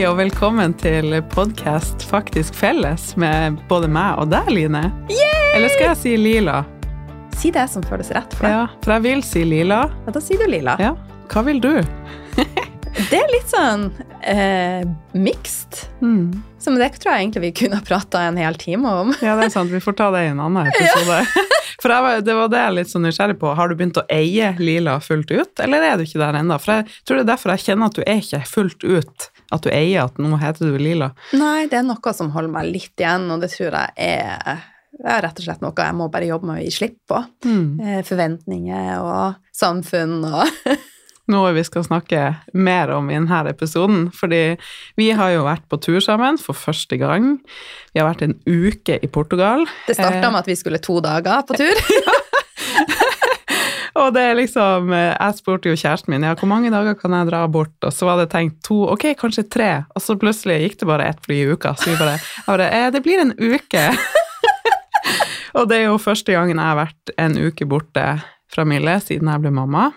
Hei og velkommen til podkast Faktisk felles med både meg og deg, Line. Eller skal jeg si Lila? Si det som føles rett for deg. Ja, for jeg vil si Lila. Ja, da sier du lila. Ja, hva vil du? Det er litt sånn eh, mixed. Mm. Som det tror jeg egentlig vi kunne ha prata en hel time om. Ja, det er sant. Vi får ta det i en annen episode. For jeg det var det jeg er litt så nysgjerrig på. Har du begynt å eie Lila fullt ut, eller er du ikke der ennå? For jeg tror det er derfor jeg kjenner at du er ikke fullt ut. At du eier at nå heter du Lila. Nei, det er noe som holder meg litt igjen, og det tror jeg er, er rett og slett noe jeg må bare jobbe med å gi slipp på. Mm. Eh, forventninger og samfunn og Noe vi skal snakke mer om i denne episoden. Fordi vi har jo vært på tur sammen for første gang. Vi har vært en uke i Portugal. Det starta med at vi skulle to dager på tur. Og det er liksom eh, Jeg spurte jo kjæresten min ja, hvor mange dager kan jeg dra bort, og så var det tenkt to, ok, kanskje tre, og så plutselig gikk det bare ett fly i uka. Så vi bare, bare eh, Det blir en uke. og det er jo første gangen jeg har vært en uke borte fra Mille siden jeg ble mamma.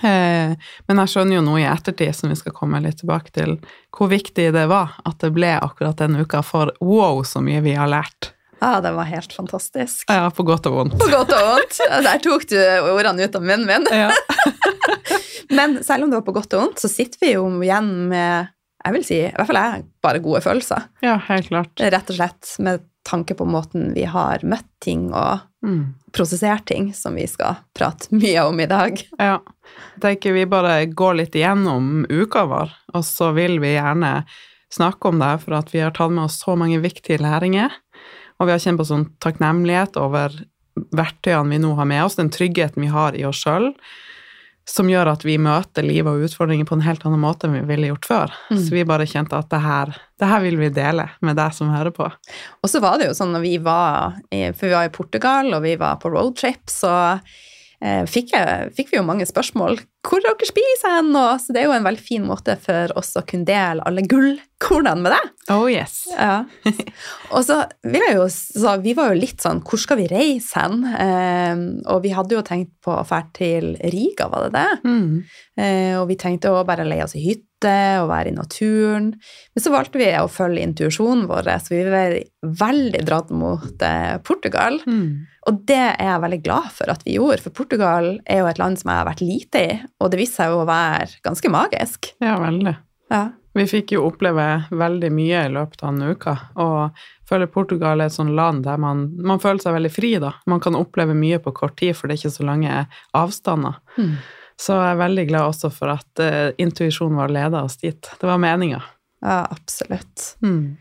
Eh, men jeg skjønner jo nå i ettertid, som vi skal komme litt tilbake til, hvor viktig det var at det ble akkurat den uka, for wow, så mye vi har lært. Ja, det var helt fantastisk. Ja, på godt og vondt. På godt og vondt. Der tok du ordene ut av munnen min. Ja. Men selv om det var på godt og vondt, så sitter vi jo igjen med jeg vil si, i hvert fall jeg, bare gode følelser. ja, helt klart. Rett og slett med tanke på måten vi har møtt ting og Mm. prosessert ting, som vi skal prate mye om i dag. Ja. Jeg tenker vi bare går litt igjennom uka vår, og så vil vi gjerne snakke om det, for at vi har tatt med oss så mange viktige læringer, og vi har kjent på sånn takknemlighet over verktøyene vi nå har med oss, den tryggheten vi har i oss sjøl, som gjør at vi møter livet og utfordringer på en helt annen måte enn vi ville gjort før. Mm. Så vi bare kjente at det her, det her vil vi dele med deg som hører på. Og så var det jo sånn når vi var i, For vi var i Portugal, og vi var på roadtrip, så eh, fikk, jeg, fikk vi jo mange spørsmål. Hvor dere spiser hen? Og, så det er jo en veldig fin måte for oss å kunne dele alle gullkornene med deg. Oh yes. Ja. Og så vil jeg jo så Vi var jo litt sånn Hvor skal vi reise hen? Eh, og vi hadde jo tenkt på å dra til Riga, var det det? Mm. Eh, og vi tenkte å bare leie oss i hytte og være i naturen. Men så valgte vi å følge intuisjonen vår, så vi var veldig dratt mot eh, Portugal. Mm. Og det er jeg veldig glad for at vi gjorde, for Portugal er jo et land som jeg har vært lite i, og det viste seg jo å være ganske magisk. Ja, veldig. Ja. Vi fikk jo oppleve veldig mye i løpet av en uke, og føler Portugal er et sånt land der man, man føler seg veldig fri, da. Man kan oppleve mye på kort tid, for det er ikke så lange avstander. Mm. Så jeg er veldig glad også for at uh, intuisjonen vår leda oss dit. Det var meninga. ja, absolutt. Mm.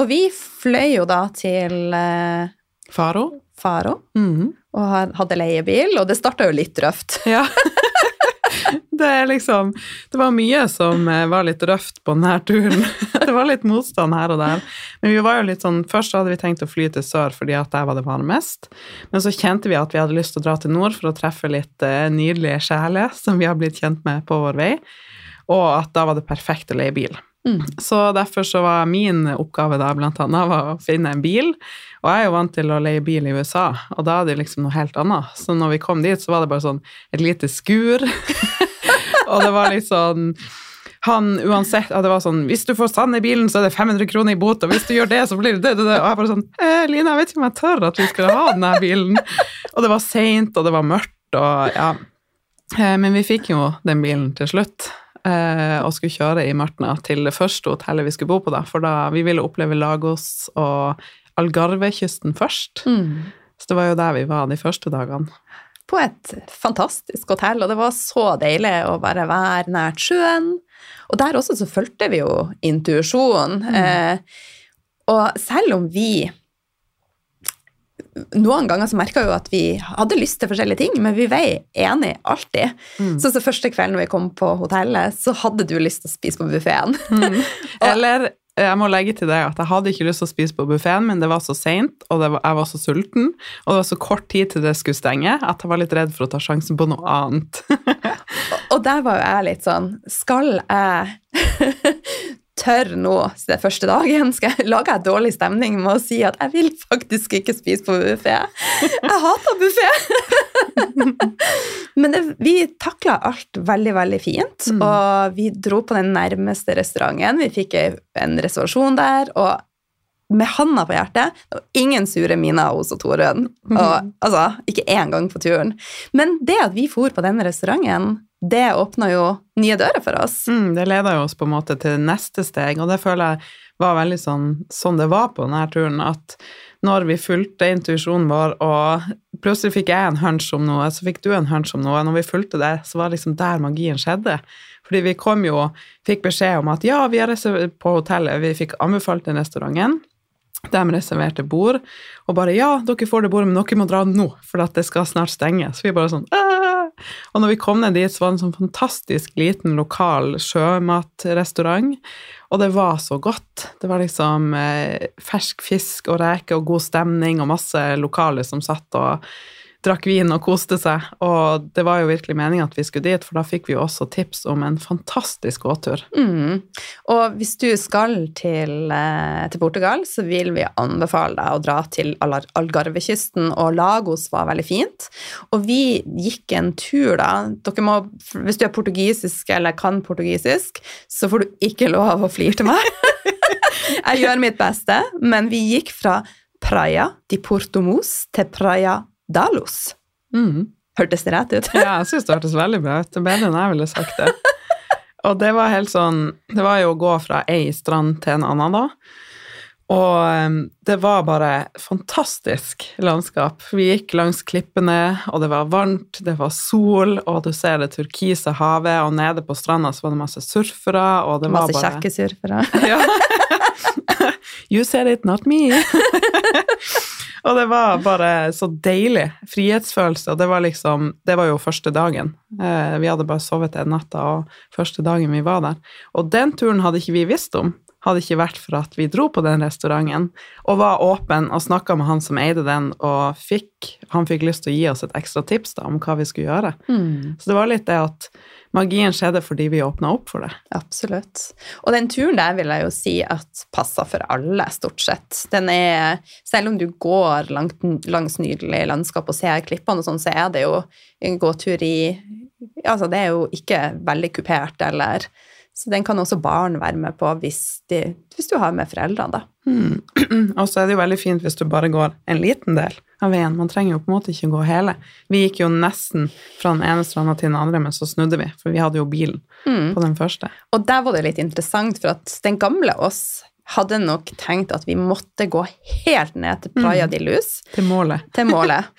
Og vi fløy jo da til uh, Faro? Faro Mm. og had- hadde leiebil, og det starta jo litt røft. Ja. Det er liksom Det var mye som eh, var litt røft på denne turen. Det var litt motstand her og der. Men vi var jo litt sånn Først hadde vi tenkt å fly til sør fordi at der var det varmest. Men så kjente vi at vi hadde lyst til å dra til nord for å treffe litt eh, nydelige sjeler som vi har blitt kjent med på vår vei, og at da var det perfekt å leie bil. Mm. Så derfor så var min oppgave da blant annet var å finne en bil. Og jeg er jo vant til å leie bil i USA, og da er det liksom noe helt annet. Så når vi kom dit, så var det bare sånn et lite skur. og det var litt sånn han uansett at det var sånn Hvis du får sand i bilen, så er det 500 kroner i bot, og hvis du gjør det, så blir det det, det. Og jeg bare sånn eh, Line, jeg vet ikke om jeg tør at vi skal ha denne bilen. Og det var seint, og det var mørkt, og ja. Eh, Men vi fikk jo den bilen til slutt eh, og skulle kjøre i Martna til det første hotellet vi skulle bo på, da, for da vi ville oppleve Lagos og Algarve-kysten først. Mm. Så det var jo der vi var de første dagene. På et fantastisk hotell, og det var så deilig å bare være nært sjøen. Og der også så fulgte vi jo intuisjonen. Eh, og selv om vi noen ganger så merka jo at vi hadde lyst til forskjellige ting, men vi var enige alltid. Mm. Så, så første kvelden vi kom på hotellet, så hadde du lyst til å spise på buffeen. Mm. Eller jeg må legge til det at jeg hadde ikke lyst til å spise på buffeen, men det var så seint, og var, jeg var så sulten, og det var så kort tid til det skulle stenge, at jeg var litt redd for å ta sjansen på noe annet. Og der var jo jeg litt sånn Skal jeg tør nå, er første dagen, skal jeg lage en dårlig stemning med å si at jeg vil faktisk ikke spise på buffé. Jeg hater buffé! Men det, vi takla alt veldig, veldig fint, Mm. og vi dro på den nærmeste restauranten. Vi fikk en reservasjon der, og med handa på hjertet, det var ingen sure miner hos Torunn. Og, altså, ikke én gang på turen. Men det at vi for på den restauranten, det åpna jo nye dører for oss. Mm, det leda jo oss på en måte til neste steg, og det føler jeg var veldig sånn, sånn det var på denne turen, at når vi fulgte intuisjonen vår, og plutselig fikk jeg en hunch om noe, så fikk du en hunch om noe, når vi fulgte det, så var det liksom der magien skjedde. Fordi vi kom jo, fikk beskjed om at ja, vi har reservert på hotellet, vi fikk anbefalt den restauranten, de reserverte bord, og bare ja, dere får det bordet, men dere må dra nå, for at det skal snart stenge. Så vi bare sånn Åh! Og når vi kom ned dit, så var det en sånn fantastisk liten lokal sjømatrestaurant, og det var så godt. Det var liksom eh, fersk fisk og reker og god stemning og masse lokale som satt og drakk vin og koste seg, og det var jo virkelig meningen at vi skulle dit, for da fikk vi jo også tips om en fantastisk gåtur. Mm. Og hvis du skal til, eh, til Portugal, så vil vi anbefale deg å dra til Algarvekysten, og Lagos var veldig fint. Og vi gikk en tur, da. Må, hvis du er portugisisk eller kan portugisisk, så får du ikke lov å flire til meg. Jeg gjør mitt beste, men vi gikk fra Praia de Portomos til Praia Dalos. Mm. Hørtes det rett ut? Ja, jeg syns det hørtes veldig bra ut. Bedre enn jeg ville sagt det. Og det var helt sånn Det var jo å gå fra ei strand til en annen, da. Og um, det var bare fantastisk landskap. Vi gikk langs klippene, og det var varmt, det var sol, og du ser det turkise havet, og nede på stranda så var det masse surfere, og det Masse var bare Masse kjekke surfere. ja. You said it, not me. og det var bare så deilig. Frihetsfølelse. Og det var liksom Det var jo første dagen. Eh, vi hadde bare sovet den natta, og første dagen vi var der. Og den turen hadde ikke vi visst om. Hadde ikke vært for at vi dro på den restauranten og var åpen og snakka med han som eide den, og fikk, han fikk lyst til å gi oss et ekstra tips da, om hva vi skulle gjøre. Mm. Så det var litt det at magien skjedde fordi vi åpna opp for det. Absolutt. Og den turen der vil jeg jo si at passer for alle, stort sett. Den er, selv om du går langt, langs nydelig landskap og ser klippene og sånn, så er det jo en gåtur i Altså, det er jo ikke veldig kupert eller Så den kan også barn være med på hvis, de, hvis du har med foreldrene, da. Mm. Og så er det jo veldig fint hvis du bare går en liten del av veien. Man trenger jo på en måte ikke gå hele. Vi gikk jo nesten fra den ene stranda til den andre, men så snudde vi, for vi hadde jo bilen Mm. på den første. Og der var det litt interessant, for at den gamle oss hadde nok tenkt at vi måtte gå helt ned til Praia Mm. de Luz. Til målet. til målet.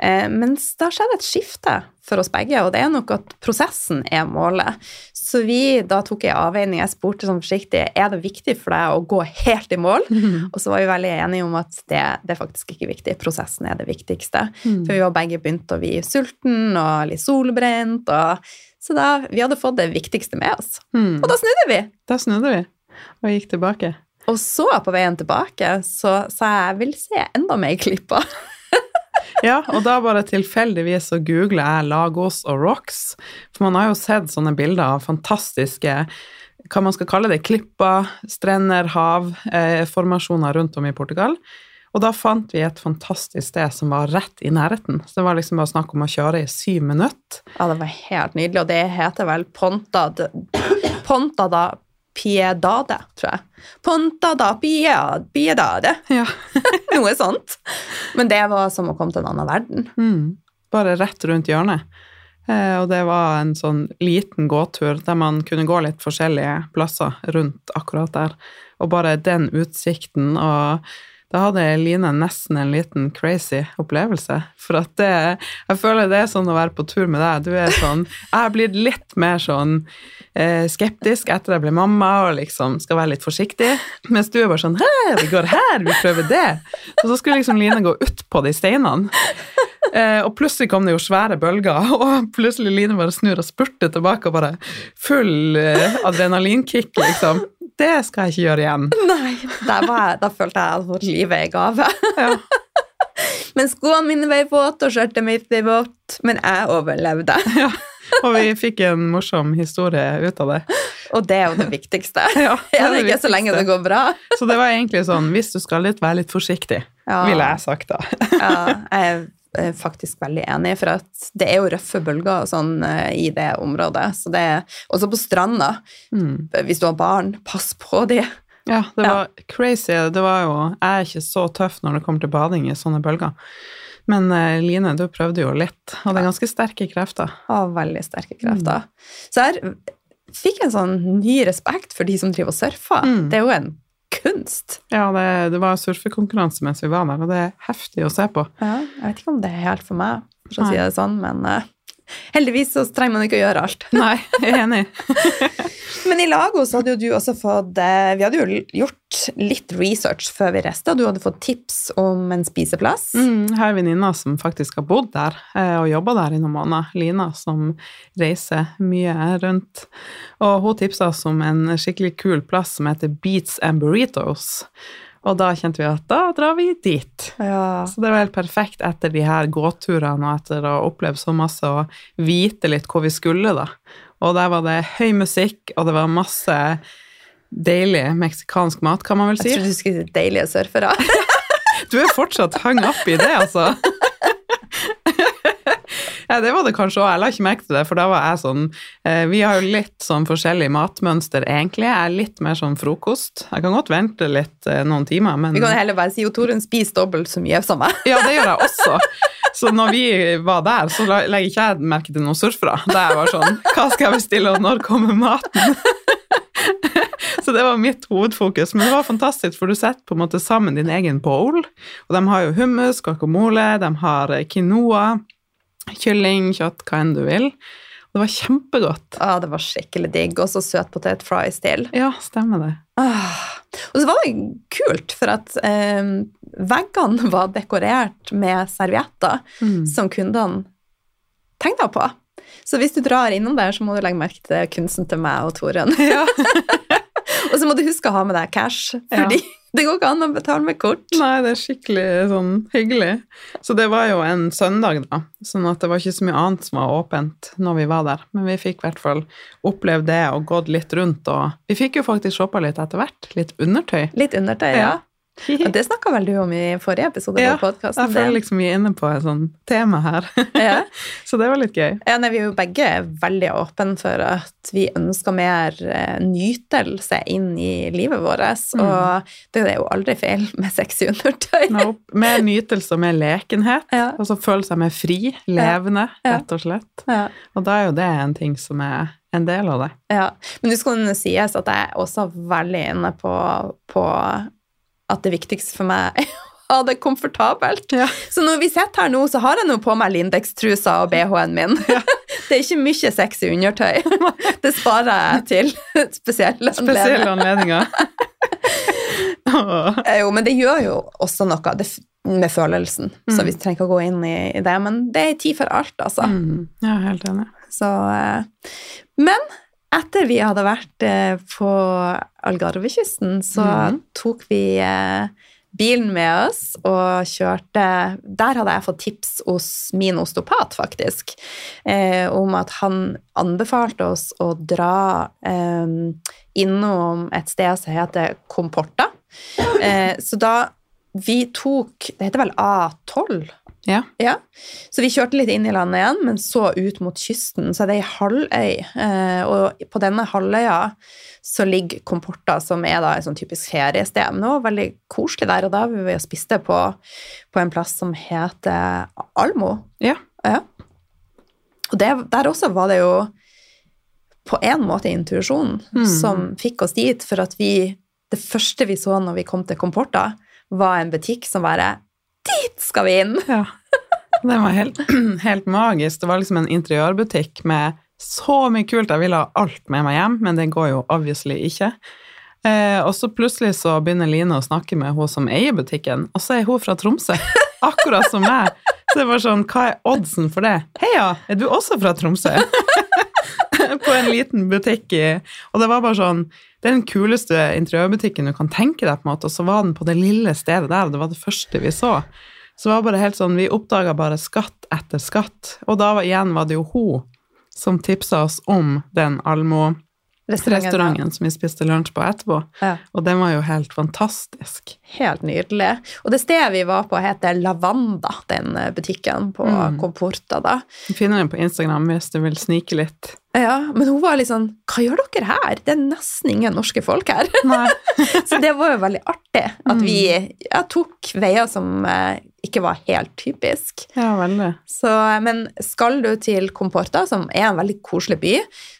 Eh, mens da skjedde et skifte for oss begge, og det er nok at prosessen er målet. Så vi, da tok jeg avveining, jeg spurte sånn forsiktig er det viktig for deg å gå helt i mål. Og så var vi veldig enige om at det, det er faktisk ikke viktig, prosessen er det viktigste. Mm. For vi var begge begynt å bli sulten og litt solbrent, og, så da, vi hadde fått det viktigste med oss. Mm. Og da snudde vi! Da snudde vi og gikk tilbake. Og så, på veien tilbake, så sa jeg jeg vil se enda mer klipper. Ja, og da bare tilfeldigvis så googler jeg Lagos og Rocks, for man har jo sett sånne bilder av fantastiske hva man skal kalle det, klipper, strender, hav, eh, formasjoner rundt om i Portugal. Og da fant vi et fantastisk sted som var rett i nærheten. Så det var liksom bare snakk om å kjøre i syv minutter. Ja, det var helt nydelig, og det heter vel Ponta, de, Ponta da Piedade, tror jeg. Ponta da Piedade, Ja. noe sånt. Men det var som å komme til en annen verden. Mm. Bare rett rundt hjørnet. Eh, og det var en sånn liten gåtur der man kunne gå litt forskjellige plasser rundt akkurat der. Og bare den utsikten og da hadde Line nesten en liten crazy opplevelse. For at det Jeg føler det er sånn å være på tur med deg. Du er sånn Jeg har blitt litt mer sånn eh, skeptisk etter jeg ble mamma og liksom skal være litt forsiktig. Mens du er bare sånn Hei, vi går her, vi prøver det. Og så skulle liksom Line gå utpå de steinene. Eh, og plutselig kom det jo svære bølger, og plutselig Line bare snur og spurter tilbake og bare full eh, adrenalinkick, liksom. Det skal jeg ikke gjøre igjen. Nei, var da følte jeg at livet i gave. Ja. Men skoene mine ble våte, og skjørtet mitt var vått, men jeg overlevde. Ja, Og vi fikk en morsom historie ut av det. Og det er jo det viktigste. Ja, det Er det ikke så lenge det går bra? Så det var egentlig sånn, hvis du skal litt, være litt forsiktig, Ja. ville jeg sagt da. Ja, jeg er faktisk veldig enig, for at det er jo røffe bølger og sånn eh, i det området. Så det er, også på stranda, Mm. hvis du har barn, pass på de. Ja, det Ja. var crazy. Det var jo, jeg er ikke så tøff når det kommer til bading i sånne bølger. Men eh, Line, du prøvde jo litt, og det er ganske sterke krefter. Ja, veldig sterke krefter. Så her fikk jeg en sånn ny respekt for de som driver og surfer. Mm. Det er jo en kunst. Ja, det, det var surfekonkurranse mens vi var der, og det er heftig å se på. Ja, jeg vet ikke om det er helt for meg, for å si det sånn, men eh, heldigvis så trenger man ikke å gjøre alt. Nei, jeg er enig. Men i Lagos hadde jo du også fått eh, Vi hadde jo gjort litt research før vi reiste, og du hadde fått tips om en spiseplass. Mm, jeg har en venninna som faktisk har bodd der eh, og jobba der i noen måneder. Lina, som reiser mye rundt. Og hun tipsa oss om en skikkelig kul plass som heter Beats and Burritos. Og da kjente vi at da drar vi dit. Ja. Så det var helt perfekt etter de her gåturene og etter å ha opplevd så masse og vite litt hvor vi skulle, da. Og der var det høy musikk, og det var masse deilig meksikansk mat, kan man vel si. Jeg trodde du skulle si deilige surfere. Du er fortsatt hung up i det, altså. Ja, det var det kanskje òg. Jeg la ikke merke til det, for da var jeg sånn eh, Vi har jo litt sånn forskjellig matmønster, egentlig. Jeg er litt mer sånn frokost. Jeg kan godt vente litt eh, noen timer, men Vi kan heller bare si jo Torunn spiser dobbelt så mye som meg. Ja, det gjør jeg også. Så når vi var der, så legger ikke jeg merke til noen surfere. Da jeg var sånn Hva skal jeg bestille, og når kommer maten? Så det var mitt hovedfokus. Men det var fantastisk, for du setter på en måte sammen din egen bowl. Og de har jo hummus, guacamole, de har eh, quinoa, kylling, kjøtt, hva enn du vil. Det var kjempegodt. Ah, det var skikkelig digg. Og så søtpotet fries til. Ja, stemmer det. Ah. Og så var det kult, for at eh, veggene var dekorert med servietter Mm. som kundene tegna på. Så hvis du drar innom der, så må du legge merke til kunsten til meg og Torunn. Ja. og så må du huske å ha med deg cash, Ja. Det går ikke an å betale med kort. Nei, det er skikkelig sånn hyggelig. Så det var jo en søndag, da, sånn at det var ikke så mye annet som var åpent når vi var der. Men vi fikk i hvert fall opplevd det og gått litt rundt, og vi fikk jo faktisk shoppa litt etter hvert. Litt undertøy. Litt undertøy, ja. Ja. Og det snakka vel du om i forrige episode Ja, på Ja, Jeg føler liksom vi er inne på et sånt tema her. ja. så det var litt gøy. Ja, nei, vi er jo begge veldig åpne for at vi ønsker mer eh, nytelse inn i livet vårt. Mm. Og det er jo aldri feil med sexy undertøy. Nope. Mer nytelse og mer lekenhet. Ja. Og så føle seg mer fri, levende, rett og slett. Ja. Og da er jo det en ting som er en del av det. Ja. Men du skal sies at jeg er også veldig inne på, på at det viktigste for meg er å ha det komfortabelt. Ja. Så når vi sitter her nå, så har jeg nå på meg Lindex-trusa og BH-en min. Det er ikke mye sexy undertøy. Det sparer jeg til spesielle Spesielle anledninger. oh. Jo, men det gjør jo også noe med følelsen, så Mm. vi trenger ikke å gå inn i, i det. Men det er tid for alt, altså. Mm. Ja, helt enig. Så, eh, men etter vi hadde vært eh, på Algarvekysten, så mm. tok vi eh, bilen med oss og kjørte Der hadde jeg fått tips hos min osteopat, faktisk, eh, om at han anbefalte oss å dra eh, innom et sted som heter Comporta. Eh, så da vi tok Det heter vel A12? Ja. Ja, så vi kjørte litt inn i landet igjen, men så ut mot kysten. Så er det ei halvøy, eh, og på denne halvøya så ligger Comporta, som er da et sånn typisk feriested. Men det var veldig koselig der, og da var vi og spiste på, på en plass som heter Almo. Ja. Ja. Og det, der også var det jo på en måte intuisjonen Mm. som fikk oss dit, for at vi Det første vi så når vi kom til Comporta, var en butikk som bare Dit skal vi inn! Ja. Det var helt, helt magisk. Det var liksom en interiørbutikk med så mye kult. Jeg ville ha alt med meg hjem, men det går jo obviously ikke. Eh, og så plutselig så begynner Line å snakke med hun som eier butikken, og så er hun fra Tromsø. Akkurat som meg. Så det var sånn, hva er oddsen for det? Heia, er du også fra Tromsø? på en liten butikk i Og det var bare sånn Det er den kuleste interiørbutikken du kan tenke deg, på en måte, og så var den på det lille stedet der, og det var det første vi så. Så det var bare helt sånn, Vi oppdaga bare skatt etter skatt. Og da var, igjen var det jo hun som tipsa oss om den Almo restauranten som vi spiste lunsj på etterpå. Ja. Og den var jo helt fantastisk. Helt nydelig. Og det stedet vi var på, heter Lavanda, den butikken på Mm. Comporta, da. Du finner den på Instagram hvis du vil snike litt. Ja, men hun var litt sånn Hva gjør dere her? Det er nesten ingen norske folk her. Så det var jo veldig artig at Mm. vi ja, tok veier som eh, ikke var helt typisk. Ja, veldig. Så, men skal du til Comporta, som er en veldig koselig by,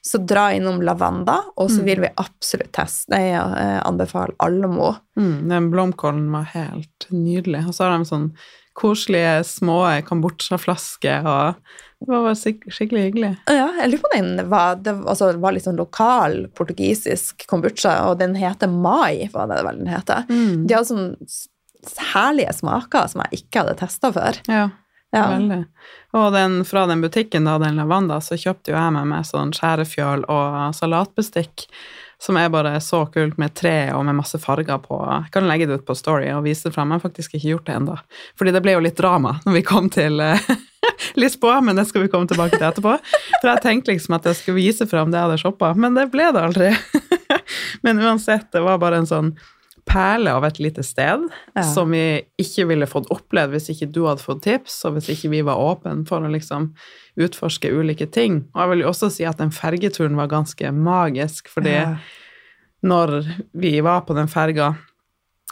så dra innom Lavanda, og så Mm. vil vi absolutt teste. Jeg eh, anbefaler Allemo. Mm, den blomkålen var helt nydelig. Og så har de sånn koselige små kambodsjaflasker, og det var skik- skikkelig hyggelig. Ja, jeg lurer på den var, det, altså, var litt sånn lokal portugisisk kombucha, og den heter Mai, var det vel den heter. Mm. De hadde sånn herlige smaker som jeg ikke hadde testa før. Ja, Ja. veldig. Og den, fra den butikken, da, den Lavanda, så kjøpte jo jeg med meg sånn skjærefjøl og salatbestikk, som er bare så kult med tre og med masse farger på. Jeg kan legge det ut på Story og vise det fram. Jeg har faktisk ikke gjort det ennå. Fordi det ble jo litt drama når vi kom til eh, Lisboa, men det skal vi komme tilbake til etterpå. For jeg tenkte liksom at jeg skulle vise fram det jeg hadde shoppa, men det ble det aldri. men uansett, det var bare en sånn perle av et lite sted Ja. som vi ikke ville fått opplevd hvis ikke du hadde fått tips, og hvis ikke vi var åpne for å liksom utforske ulike ting. Og jeg vil jo også si at den fergeturen var ganske magisk, fordi Ja. når vi var på den ferga,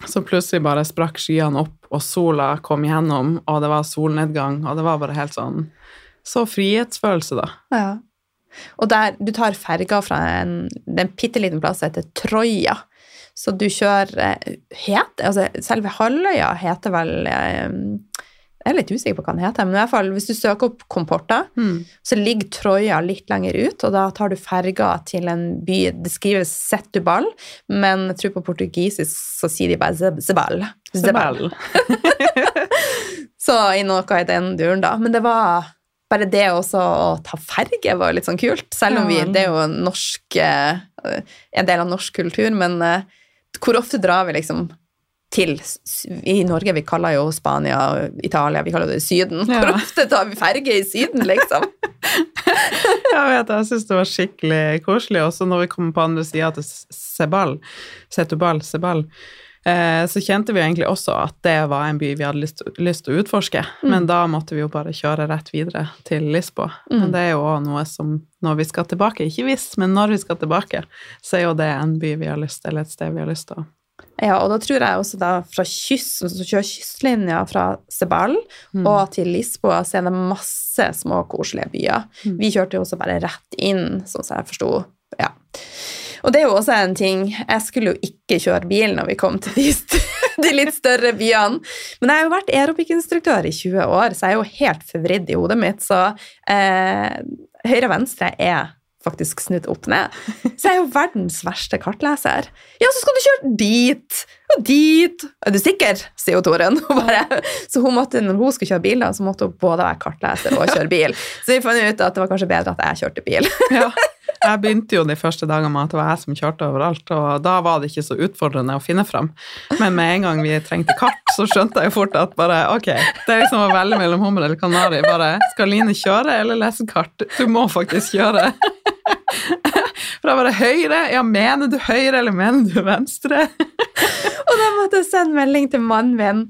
så plutselig bare sprakk skyene opp, og sola kom igjennom, og det var solnedgang, og det var bare helt sånn Så frihetsfølelse, da. Ja. Og der, du tar ferga fra en, en bitte liten plass som heter Troja. Så du kjører eh, het, altså Selve halvøya heter vel eh, Jeg er litt usikker på hva den heter, men i hvert fall hvis du søker opp Comporta, så ligger Troja litt lenger ut, og da tar du ferga til en by Det skrives Setubal, men jeg tror på portugisisk så sier de bare Zebal. Zebal. Så i noe i den duren, da. Men det var bare det også å ta ferge var litt sånn kult. Selv om vi, det er jo norsk eh, En del av norsk kultur, men hvor ofte drar vi liksom til I Norge, vi kaller jo Spania Italia vi kaller det Syden. Hvor Ja. ofte tar vi ferge i Syden, liksom? Jeg vet, jeg syns det var skikkelig koselig. Også når vi kommer på andre sida til Sebal, Setubal, Sebal, så kjente vi egentlig også at det var en by vi hadde lyst, lyst til å utforske. Men da måtte vi jo bare kjøre rett videre til Lisboa. Men det er jo òg noe som når vi skal tilbake, ikke hvis, men når vi skal tilbake, så er jo det en by vi har lyst til, eller et sted vi har lyst til Ja, og da tror jeg også da fra kysten, så kjører kystlinja fra Sebal og til Lisboa, så er det masse små, koselige byer. Vi kjørte jo også bare rett inn, sånn som jeg forsto. Ja. Og det er jo også en ting Jeg skulle jo ikke kjøre bil når vi kom til de, de litt større byene. Men jeg har jo vært aerobic-instruktør i 20 år, så jeg er jo helt forvridd i hodet mitt. Så eh, høyre-venstre er faktisk snudd opp ned. Så jeg er jo verdens verste kartleser. Ja, så skal du kjøre dit og dit. Er du sikker? sier jo Toren. Så hun måtte, når hun skulle kjøre bil, da, så måtte hun både være kartleser og kjøre bil. Så vi fant ut at det var kanskje bedre at jeg kjørte bil. Ja. Jeg begynte jo de første dagene med at det var jeg som kjørte overalt, og da var det ikke så utfordrende å finne fram. Men med en gang vi trengte kart, så skjønte jeg fort at bare ok, det er liksom å velge mellom hummer eller kanari. Bare skal Line kjøre eller lese kart? Du må faktisk kjøre. For da var det høyre, ja, mener du høyre eller mener du venstre? Og da måtte jeg sende melding til mannen min.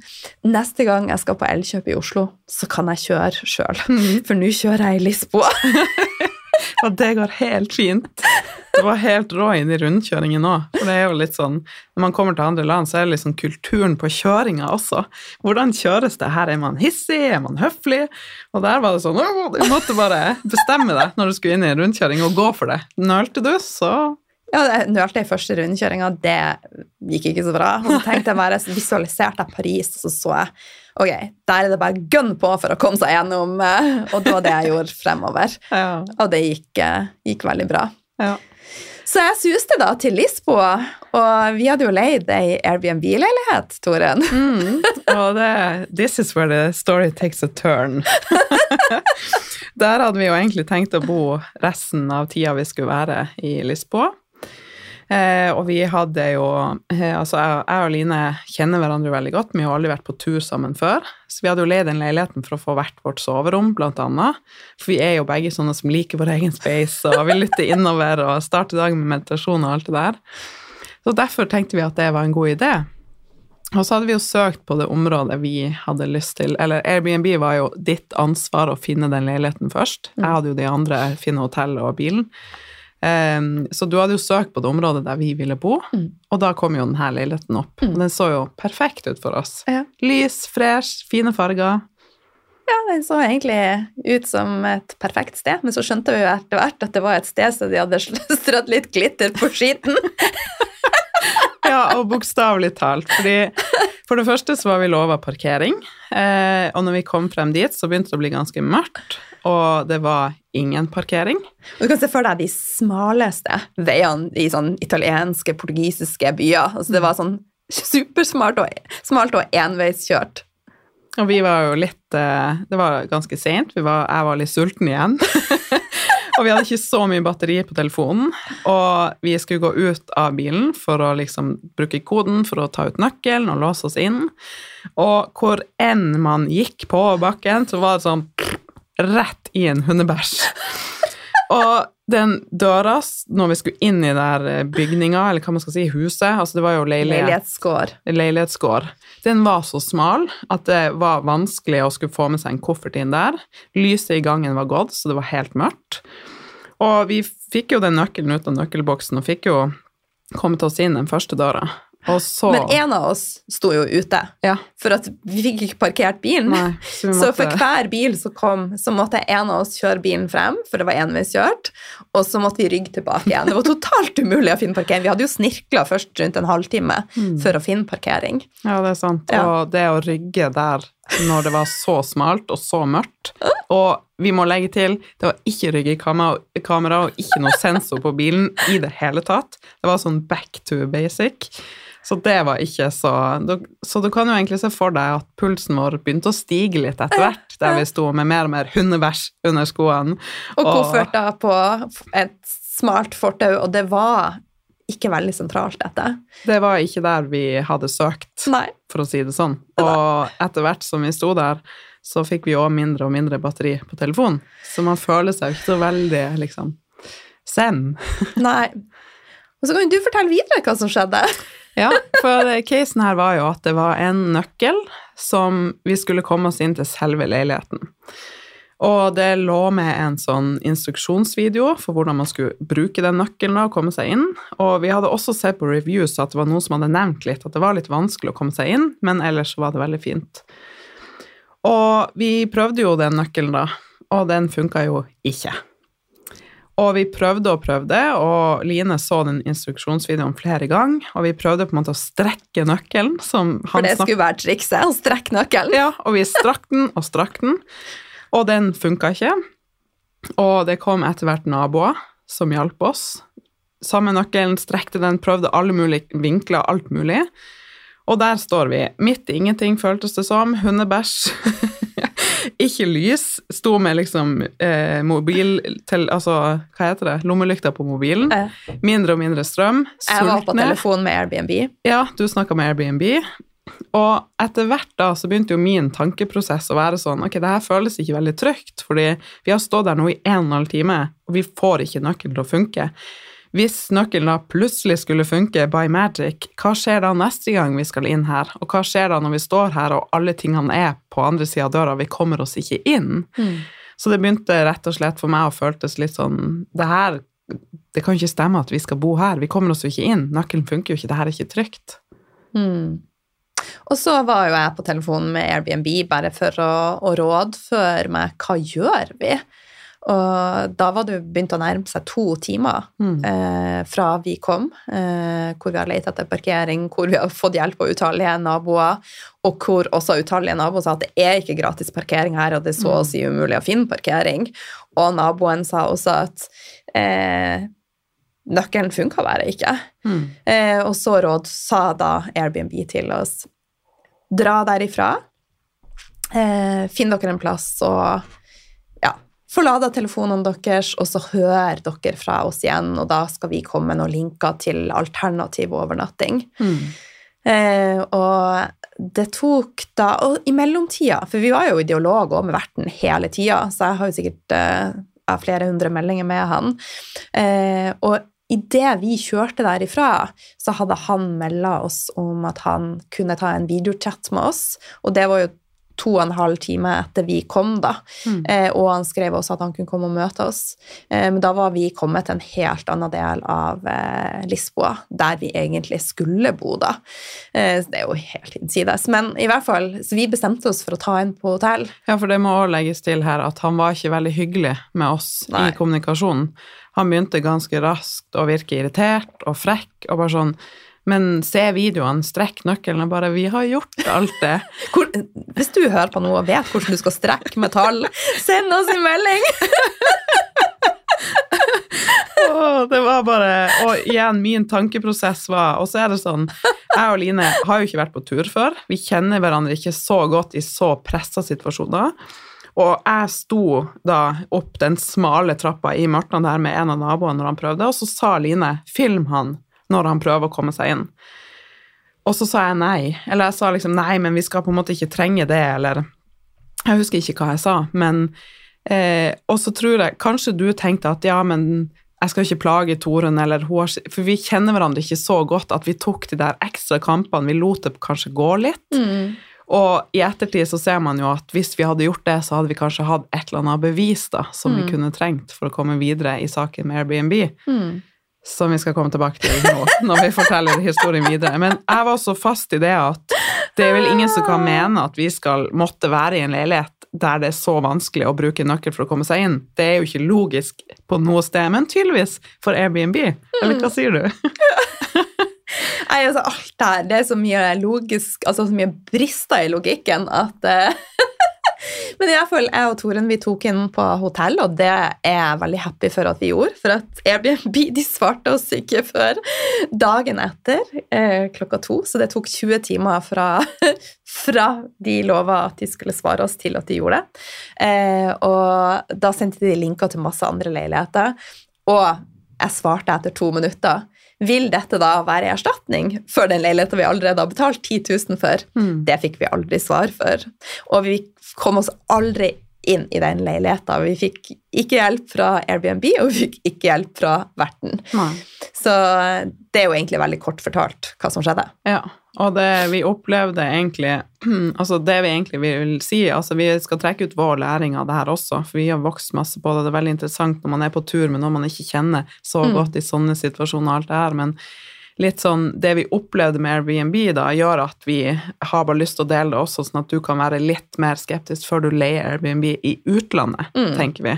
Neste gang jeg skal på Elkjøp i Oslo, så kan jeg kjøre sjøl. For nå kjører jeg i Lisboa. Og det går helt fint. Det var helt rå inn i rundkjøringen òg. For det er jo litt sånn, når man kommer til andre land, så er det liksom kulturen på kjøringa også. Hvordan kjøres det? Her er man hissig, er man høflig? Og der var det sånn Du måtte bare bestemme deg når du skulle inn i en rundkjøring, og gå for det. Nølte du, så Ja, jeg nølte i første rundkjøringa, det gikk ikke så bra. Og så tenkte jeg bare, så visualiserte jeg Paris, og så så jeg ok, der er det bare gønn på for å komme seg gjennom. eh, Og det var det jeg gjorde fremover. ja. Og det gikk, eh, gikk veldig bra. ja. Så jeg suste da til Lisboa, og vi hadde jo leid ei Airbnb-leilighet, Toren. Mm. Og det This is where the story takes a turn. Der hadde vi jo egentlig tenkt å bo resten av tida vi skulle være i Lisboa. Eh, og vi hadde jo eh, Altså, jeg, jeg og Line kjenner hverandre veldig godt. Vi har aldri vært på tur sammen før. Så vi hadde jo leid den leiligheten for å få hvert vårt soverom, blant annet. For vi er jo begge sånne som liker vår egen space, og vi lytter innover og starter dagen med meditasjon og alt det der. Så derfor tenkte vi at det var en god idé. Og så hadde vi jo søkt på det området vi hadde lyst til. Eller Airbnb var jo ditt ansvar å finne den leiligheten først. Jeg hadde jo de andre, finne hotellet og bilen. Um, så du hadde jo søkt på det området der vi ville bo, Mm. og da kom jo denne leiligheten opp. Mm. Og den så jo perfekt ut for oss. Ja. Lys, fresh, fine farger. Ja, den så egentlig ut som et perfekt sted, men så skjønte vi jo etter hvert at det var et sted så de hadde strødd litt glitter på skiten. Ja, og bokstavelig talt. Fordi for det første så var vi lova parkering, eh, og når vi kom frem dit, så begynte det å bli ganske mørkt, og det var ingen parkering. Og du kan se for deg de smaleste veiene i sånn italienske, portugisiske byer. Altså det var sånn supersmart og, smalt og enveiskjørt. Og vi var jo litt eh, Det var ganske seint. Jeg var litt sulten igjen. og vi hadde ikke så mye batteri på telefonen. Og vi skulle gå ut av bilen for å liksom bruke koden for å ta ut nøkkelen og låse oss inn. Og hvor enn man gikk på bakken, så var det sånn rett i en hundebæsj. Og den døra, når vi skulle inn i der bygninga, eller hva man skal si, huset Altså det var jo leilighet Leilighetsgård. leilighetsgård. Den var så smal at det var vanskelig å skulle få med seg en koffert inn der. Lyset i gangen var gått, så det var helt mørkt. Og vi fikk jo den nøkkelen ut av nøkkelboksen og fikk jo kommet oss inn den første døra. Så Men en av oss sto jo ute, Ja. for at vi fikk ikke parkert bilen. Nei, så måtte... Så for hver bil som kom, så måtte en av oss kjøre bilen frem, for det var enveiskjørt, og så måtte vi rygge tilbake igjen. Det var totalt umulig å finne parkering. Vi hadde jo snirkla først rundt en halvtime for å finne parkering. Ja, det er sant. Ja. Og det å rygge der når det var så smalt og så mørkt Og vi må legge til, det var ikke rygge i kamera, kamera og ikke noe sensor på bilen i det hele tatt. Det var sånn back to basic. Så det var ikke så Så du kan jo egentlig se for deg at pulsen vår begynte å stige litt etter hvert, der vi sto med mer og mer hundebæsj under skoene. Og koffert da på et smalt fortau, og det var ikke veldig sentralt, dette. Det var ikke der vi hadde søkt. Nei. for å si det sånn. Og etter hvert som vi sto der, så fikk vi òg mindre og mindre batteri på telefonen. Så man føler seg jo ikke så veldig liksom zen. Nei. Og så kan jo du fortelle videre hva som skjedde. Ja, for casen her var jo at det var en nøkkel som vi skulle komme oss inn til selve leiligheten. Og det lå med en sånn instruksjonsvideo for hvordan man skulle bruke den nøkkelen og komme seg inn. Og vi hadde også sett på reviews at det var noen som hadde nevnt litt at det var litt vanskelig å komme seg inn, men ellers var det veldig fint. Og vi prøvde jo den nøkkelen da, og den funka jo ikke. Og vi prøvde og prøvde, og Line så den instruksjonsvideoen flere ganger, og vi prøvde på en måte å strekke nøkkelen, som For det skulle være trikset, å strekke nøkkelen. ja, og vi strakk den og strakk den, og den funka ikke. Og det kom etter hvert naboer som hjalp oss. Samme nøkkelen, strekte den, prøvde alle mulige vinkler, alt mulig. Og der står vi, midt i ingenting, føltes det som. Hundebæsj. ikke lys. Sto med liksom eh, mobil til Altså, hva heter det? Lommelykta på mobilen. Mindre og mindre strøm. Jeg var på telefon med Airbnb. Ja, du snakka med Airbnb. Og etter hvert da så begynte jo min tankeprosess å være sånn ok, det her føles ikke veldig trygt, fordi vi har stått der nå i en og en halv time, og vi får ikke nøkkelen til å funke. Hvis nøkkelen da plutselig skulle funke by magic, hva skjer da neste gang vi skal inn her? Og hva skjer da når vi står her og alle tingene er på andre sida av døra, vi kommer oss ikke inn? Så det begynte rett og slett for meg å føltes litt sånn Det her Det kan ikke stemme at vi skal bo her. Vi kommer oss jo ikke inn. Nøkkelen funker jo ikke. Det her er ikke trygt. Mm. Og så var jo jeg på telefonen med Airbnb bare for å, å rådføre meg hva gjør vi? Og da var det jo begynt å nærme seg to timer Mm. eh, fra vi kom, eh, hvor vi har lett etter parkering, hvor vi har fått hjelp av utallige naboer, og hvor også utallige naboer sa at det er ikke gratis parkering her, og det er så å si umulig å finne parkering. Og naboen sa også at eh, nøkkelen funka bare ikke. Mm. Eh, og så råd sa da Airbnb til oss dra derifra, eh, finn dere en plass og få telefonene deres, og så hører dere fra oss igjen, og da skal vi komme med noen linker til alternativ overnatting. Mm. Eh, og det tok da Og i mellomtida, for vi var jo i dialog òg med verten hele tida, så jeg har jo sikkert eh, har flere hundre meldinger med han. Eh, og idet vi kjørte derifra, så hadde han melda oss om at han kunne ta en videochat med oss, og det var jo to og en halv time etter vi kom, da. Mm. Eh, og han skrev også at han kunne komme og møte oss. Eh, men da var vi kommet til en helt annen del av eh, Lisboa, der vi egentlig skulle bo, da. Eh, det er jo helt innsides. Men i hvert fall, så vi bestemte oss for å ta inn på hotell. Ja, for det må òg legges til her at han var ikke veldig hyggelig med oss Nei. i kommunikasjonen. Han begynte ganske raskt å virke irritert og frekk og bare sånn Men se videoene, strekk nøkkelen og bare Vi har gjort alt det. Hvor, hvis du hører på noe og vet hvordan du skal strekke metall, send oss en melding! oh, det var bare Og igjen, min tankeprosess var Og så er det sånn Jeg og Line har jo ikke vært på tur før. Vi kjenner hverandre ikke så godt i så pressa situasjoner. Og jeg sto da opp den smale trappa i mørket der med en av naboene når han prøvde, og så sa Line 'film han' når han prøver å komme seg inn. Og så sa jeg nei. Eller jeg sa liksom nei, men vi skal på en måte ikke trenge det, eller Jeg husker ikke hva jeg sa, men eh, Og så tror jeg kanskje du tenkte at ja, men jeg skal ikke plage Torunn, eller hun For vi kjenner hverandre ikke så godt at vi tok de der ekstra kampene. Vi lot det kanskje gå litt. Og i ettertid så ser man jo at hvis vi hadde gjort det, så hadde vi kanskje hatt et eller annet bevis da, som vi kunne trengt for å komme videre i saken med Airbnb Mm. Som vi skal komme tilbake til nå, når vi forteller historien videre. Men jeg var så fast i det at det er vel ingen som kan mene at vi skal måtte være i en leilighet der det er så vanskelig å bruke nøkkel for å komme seg inn. Det er jo ikke logisk på noe sted, men tydeligvis for Airbnb. Eller hva sier du? Nei, altså, alt her, det er så mye logisk, altså så mye brister i logikken at eh, Men i hvert fall, jeg og Toren vi tok inn på hotell, og det er jeg veldig happy for at vi gjorde. For at Airbnb de svarte oss ikke før dagen etter eh, klokka to, så det tok 20 timer fra, fra de lova at de skulle svare oss, til at de gjorde det. Eh, og da sendte de linker til masse andre leiligheter, og jeg svarte etter to minutter. Vil dette da være erstatning for den leiligheten vi allerede har betalt 10 000 for? Mm. Det fikk vi aldri svar for. Og vi kom oss aldri inn i den leiligheten. Vi fikk ikke hjelp fra Airbnb, og vi fikk ikke hjelp fra verten. Nei. Så det er jo egentlig veldig kort fortalt hva som skjedde. Ja, og det vi opplevde egentlig Altså det vi egentlig vil si Altså vi skal trekke ut vår læring av det her også, for vi har vokst masse på det. Det er veldig interessant når man er på tur med noen man ikke kjenner så Mm. godt i sånne situasjoner og alt det her, men litt sånn Det vi opplevde med Airbnb, da, gjør at vi har bare lyst til å dele det også, sånn at du kan være litt mer skeptisk før du leier Airbnb i utlandet, Mm. tenker vi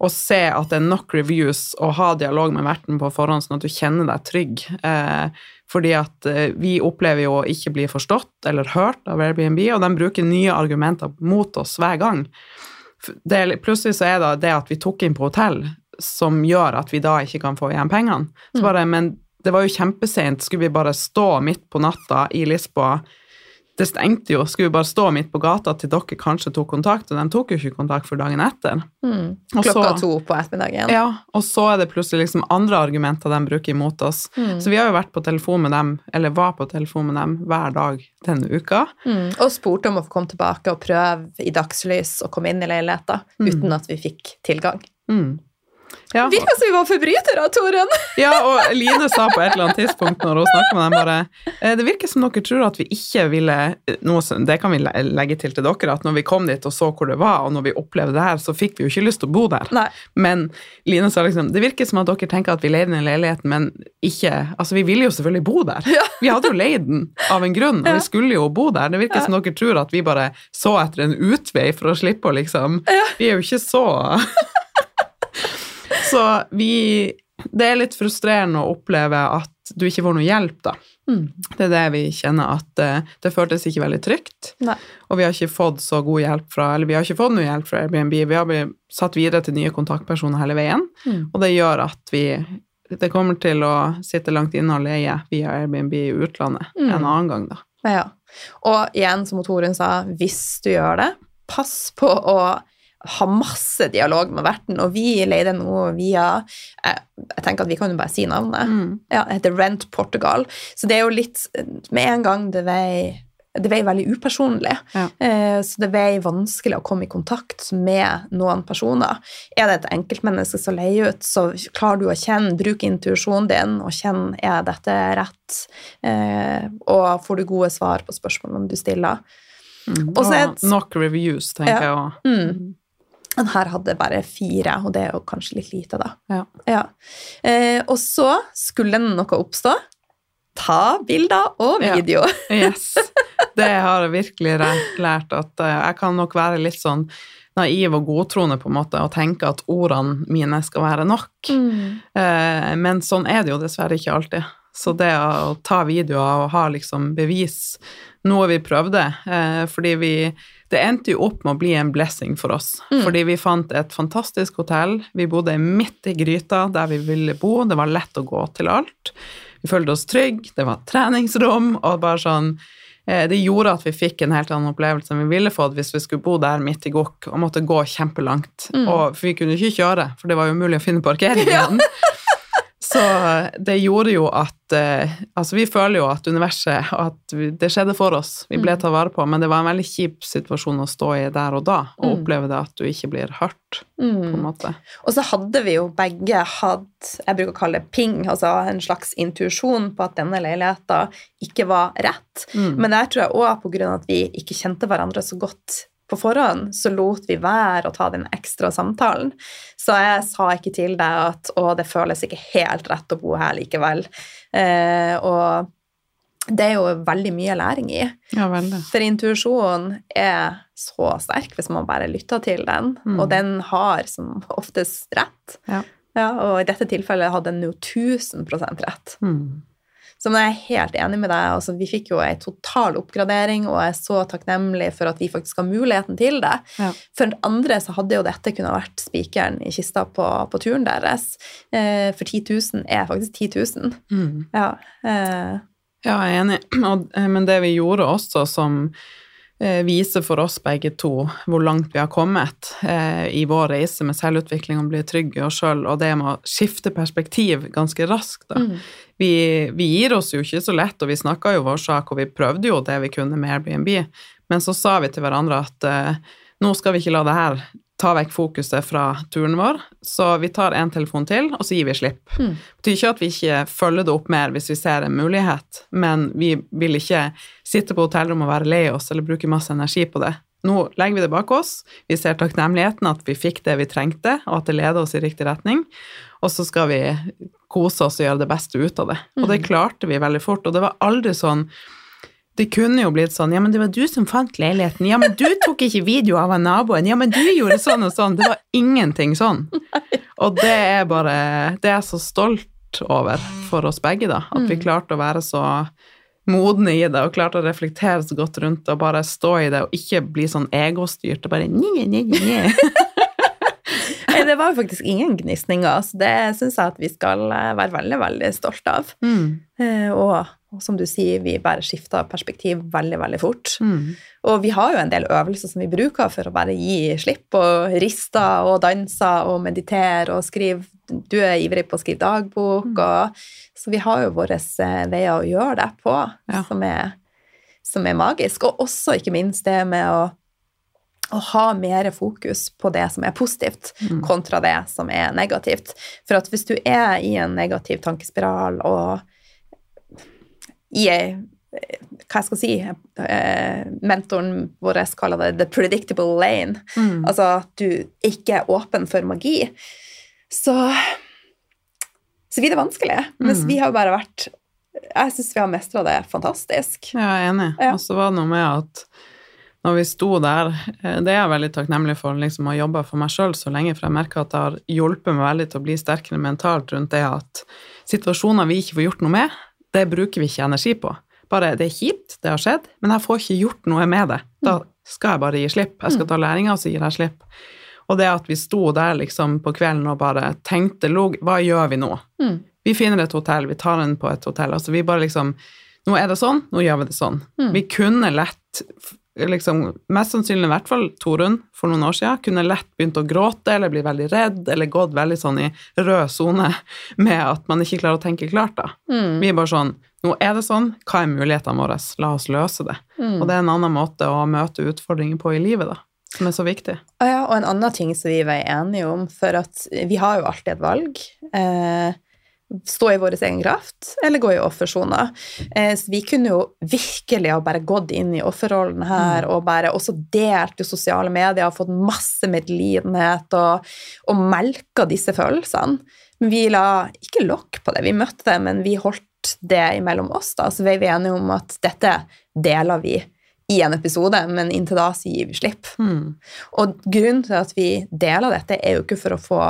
og se at det er nok reviews og ha dialog med verten på forhånd, sånn at du kjenner deg trygg. Eh, fordi at eh, vi opplever jo å ikke bli forstått eller hørt av Airbnb, og de bruker nye argumenter mot oss hver gang. Det, plutselig så er det det at vi tok inn på hotell som gjør at vi da ikke kan få igjen pengene. Så bare, men det var jo kjempesent. Skulle vi bare stå midt på natta i Lisboa? Det stengte jo. Skulle vi bare stå midt på gata til dere kanskje tok kontakt, og de tok jo ikke kontakt for dagen etter. Mm. Klokka så- to på ettermiddagen. Ja, og så er det plutselig liksom andre argumenter de bruker imot oss. Mm. Så vi har jo vært på telefon med dem, eller var på telefon med dem hver dag denne uka. Mm. Og spurte om å få komme tilbake og prøve i dagslys å komme inn i leiligheten, uten at vi fikk tilgang. Mm. Ja, Virka som vi var forbrytere, Torunn! ja, og Line sa på et eller annet tidspunkt når hun snakket med dem bare eh, Det virker som dere tror at vi ikke ville noe, som- Det kan vi legge til til dere, at når vi kom dit og så hvor det var, og når vi opplevde det her, så fikk vi jo ikke lyst til å bo der. Nei. Men Line sa liksom Det virker som at dere tenker at vi leide den leiligheten, men ikke Altså, vi ville jo selvfølgelig bo der. Vi hadde jo leid den av en grunn, og vi skulle jo bo der. Det virker som dere tror at vi bare så etter en utvei for å slippe å liksom Vi er jo ikke så Så vi Det er litt frustrerende å oppleve at du ikke får noe hjelp, da. Mm. Det er det vi kjenner, at uh, det føltes ikke veldig trygt. Nei. Og vi har ikke fått så god hjelp fra Eller vi har ikke fått noe hjelp fra Airbnb. Vi har blitt satt videre til nye kontaktpersoner hele veien, Mm. og det gjør at vi Det kommer til å sitte langt inne og leie via Airbnb i utlandet Mm. en annen gang, da. Ja. Og igjen, som Torunn sa, hvis du gjør det, pass på å ha masse dialog med verten, og vi leide noe via Jeg, jeg tenker at vi kan jo bare si navnet. Mm. Ja, det heter Rent Portugal. Så det er jo litt Med en gang det vei det vei veldig upersonlig, Ja. eh, så det vei vanskelig å komme i kontakt med noen personer. Er det et enkeltmenneske som leier ut, så klarer du å kjenne, bruke intuisjonen din og kjenne er dette rett, eh, og får du gode svar på spørsmålene du stiller. Mm. Og så Og nok reviews, tenker Ja. jeg òg. Mm. Den her hadde bare fire, og det er jo kanskje litt lite, da. Ja. Eh, og så skulle noe oppstå. Ta bilder og Ja. video. Yes. Det har jeg virkelig lært- at eh, jeg kan nok være litt sånn naiv og godtroende på en måte og tenke at ordene mine skal være nok. Eh, Men sånn er det jo dessverre ikke alltid. Så det å ta videoer og ha liksom bevis, noe vi prøvde, eh, fordi vi Det endte jo opp med å bli en blessing for oss. Mm. Fordi vi fant et fantastisk hotell. Vi bodde midt i gryta der vi ville bo. Det var lett å gå til alt. Vi følte oss trygge, det var treningsrom, og bare sånn eh, Det gjorde at vi fikk en helt annen opplevelse enn vi ville fått hvis vi skulle bo der midt i gokk og måtte gå kjempelangt. Mm. Og, for vi kunne ikke kjøre, for det var jo umulig å finne parkering Ja. Så det gjorde jo at eh, Altså, vi føler jo at universet At det skjedde for oss. Vi ble Mm. tatt vare på, men det var en veldig kjip situasjon å stå i der og da, og Mm. oppleve det at du ikke blir hørt, på en Mm. måte. Og så hadde vi jo begge hatt jeg bruker å kalle det ping, altså en slags intuisjon på at denne leiligheten ikke var rett. Mm. Men der tror jeg òg på grunn av at vi ikke kjente hverandre så godt på forhånd, så lot vi være å ta den ekstra samtalen. Så jeg sa ikke til deg at å, det føles ikke helt rett å bo her likevel. Eh, og det er jo veldig mye læring i. Ja, veldig. For intuisjonen er så sterk hvis man bare lytter til den, Mm. og den har som oftest rett. Ja. Ja, og i dette tilfellet hadde den jo 1000 rett. Mm. Så men jeg er helt enig med deg. Altså, vi fikk jo en total oppgradering, og jeg er så takknemlig for at vi faktisk har muligheten til det. Ja. For andre så hadde jo dette kunnet vært spikeren i kista på, på turen deres. Eh, for 10 000 er faktisk 10 000. Mm. Ja. Eh, Ja, jeg er enig. Og, eh, men det vi gjorde også, som eh, viser for oss begge to hvor langt vi har kommet eh, i vår reise med selvutvikling og bli trygge i oss sjøl, og det med å skifte perspektiv ganske raskt, da. mm. Vi, vi gir oss jo ikke så lett, og vi snakka jo vår sak, og vi prøvde jo det vi kunne med Airbnb, men så sa vi til hverandre at eh, nå skal vi ikke la det her ta vekk fokuset fra turen vår, så vi tar en telefon til, og så gir vi slipp. Mm. Det betyr ikke at vi ikke følger det opp mer hvis vi ser en mulighet, men vi vil ikke sitte på hotellrommet og være lei oss eller bruke masse energi på det. Nå legger vi det bak oss, vi ser takknemligheten at vi fikk det vi trengte, og at det leder oss i riktig retning, og så skal vi kose oss og gjøre det beste ut av det. Og det Mm. klarte vi veldig fort, og det var aldri sånn det kunne jo blitt sånn Ja, men det var du som fant leiligheten. Ja, men du tok ikke video av naboen. Ja, men du gjorde sånn og sånn. Det var ingenting sånn. Og det er bare Det er jeg så stolt over for oss begge, da. At vi Mm. klarte å være så modne i det, og klarte å reflektere så godt rundt det, og bare stå i det, og ikke bli sånn egostyrt og bare nye, nye, nye. Nei, Det var jo faktisk ingen gnisninger, så det syns jeg at vi skal eh, være veldig, veldig stolte av. Mm. Eh, Og, og som du sier, vi bare skifter perspektiv veldig, veldig fort. Mm. Og vi har jo en del øvelser som vi bruker for å bare gi slipp, og riste og danse og meditere og skrive Du er ivrig på å skrive dagbok, Mm. og, så vi har jo våre eh, veier å gjøre det på, Ja. som, er, som er magisk. Og også ikke minst det med å å ha mer fokus på det som er positivt, Mm. kontra det som er negativt. For at hvis du er i en negativ tankespiral og i ei hva jeg skal si, eh, mentoren vår kaller det the predictable lane, Mm. altså at du ikke er åpen for magi, så, så blir det vanskelig. Mens Mm. vi har bare vært Jeg syns vi har mestra det fantastisk. Ja, jeg er enig. Ja. Og så var det noe med at når vi sto der eh, Det er jeg veldig takknemlig for, liksom, å jobbe for meg sjøl så lenge, for jeg merker at det har hjulpet meg veldig til å bli sterkere mentalt rundt det at situasjoner vi ikke får gjort noe med, det bruker vi ikke energi på. Bare det er kjipt, det har skjedd, men jeg får ikke gjort noe med det. Da skal jeg bare gi slipp. Jeg skal ta læringa, og så gir jeg slipp. Og det at vi sto der liksom på kvelden og bare tenkte log, hva gjør vi nå? Mm. Vi finner et hotell, vi tar den på et hotell. Altså vi bare liksom Nå er det sånn, nå gjør vi det sånn. Mm. Vi kunne lett liksom, mest sannsynlig i hvert fall Torunn for noen år siden, kunne lett begynt å gråte eller bli veldig redd eller gått veldig sånn i rød sone med at man ikke klarer å tenke klart, da. Mm. Vi er bare sånn Nå er det sånn, hva er mulighetene våre? La oss løse det. Mm. Og det er en annen måte å møte utfordringer på i livet, da, som er så viktig. Ja, og en annen ting som vi var enige om, for at vi har jo alltid et valg. Eh, stå i vår egen kraft, eller gå i offersona. Eh, så vi kunne jo virkelig ha bare gått inn i offerrollen her, og bare også delt i sosiale medier og fått masse medlidenhet og, og melka disse følelsene. Men vi la ikke lokk på det. Vi møtte det, men vi holdt det imellom oss. da, Så vi er enige om at dette deler vi i en episode, men inntil da så gir vi slipp. Mm. Og grunnen til at vi deler dette, er jo ikke for å få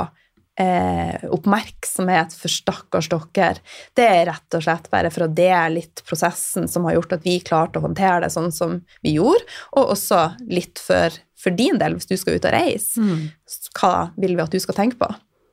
eh, oppmerksomhet for stakkars dere. Det er rett og slett bare for å dele litt prosessen som har gjort at vi klarte å håndtere det sånn som vi gjorde, og også litt for, for din del, hvis du skal ut og reise. Mm. Hva vil vi at du skal tenke på?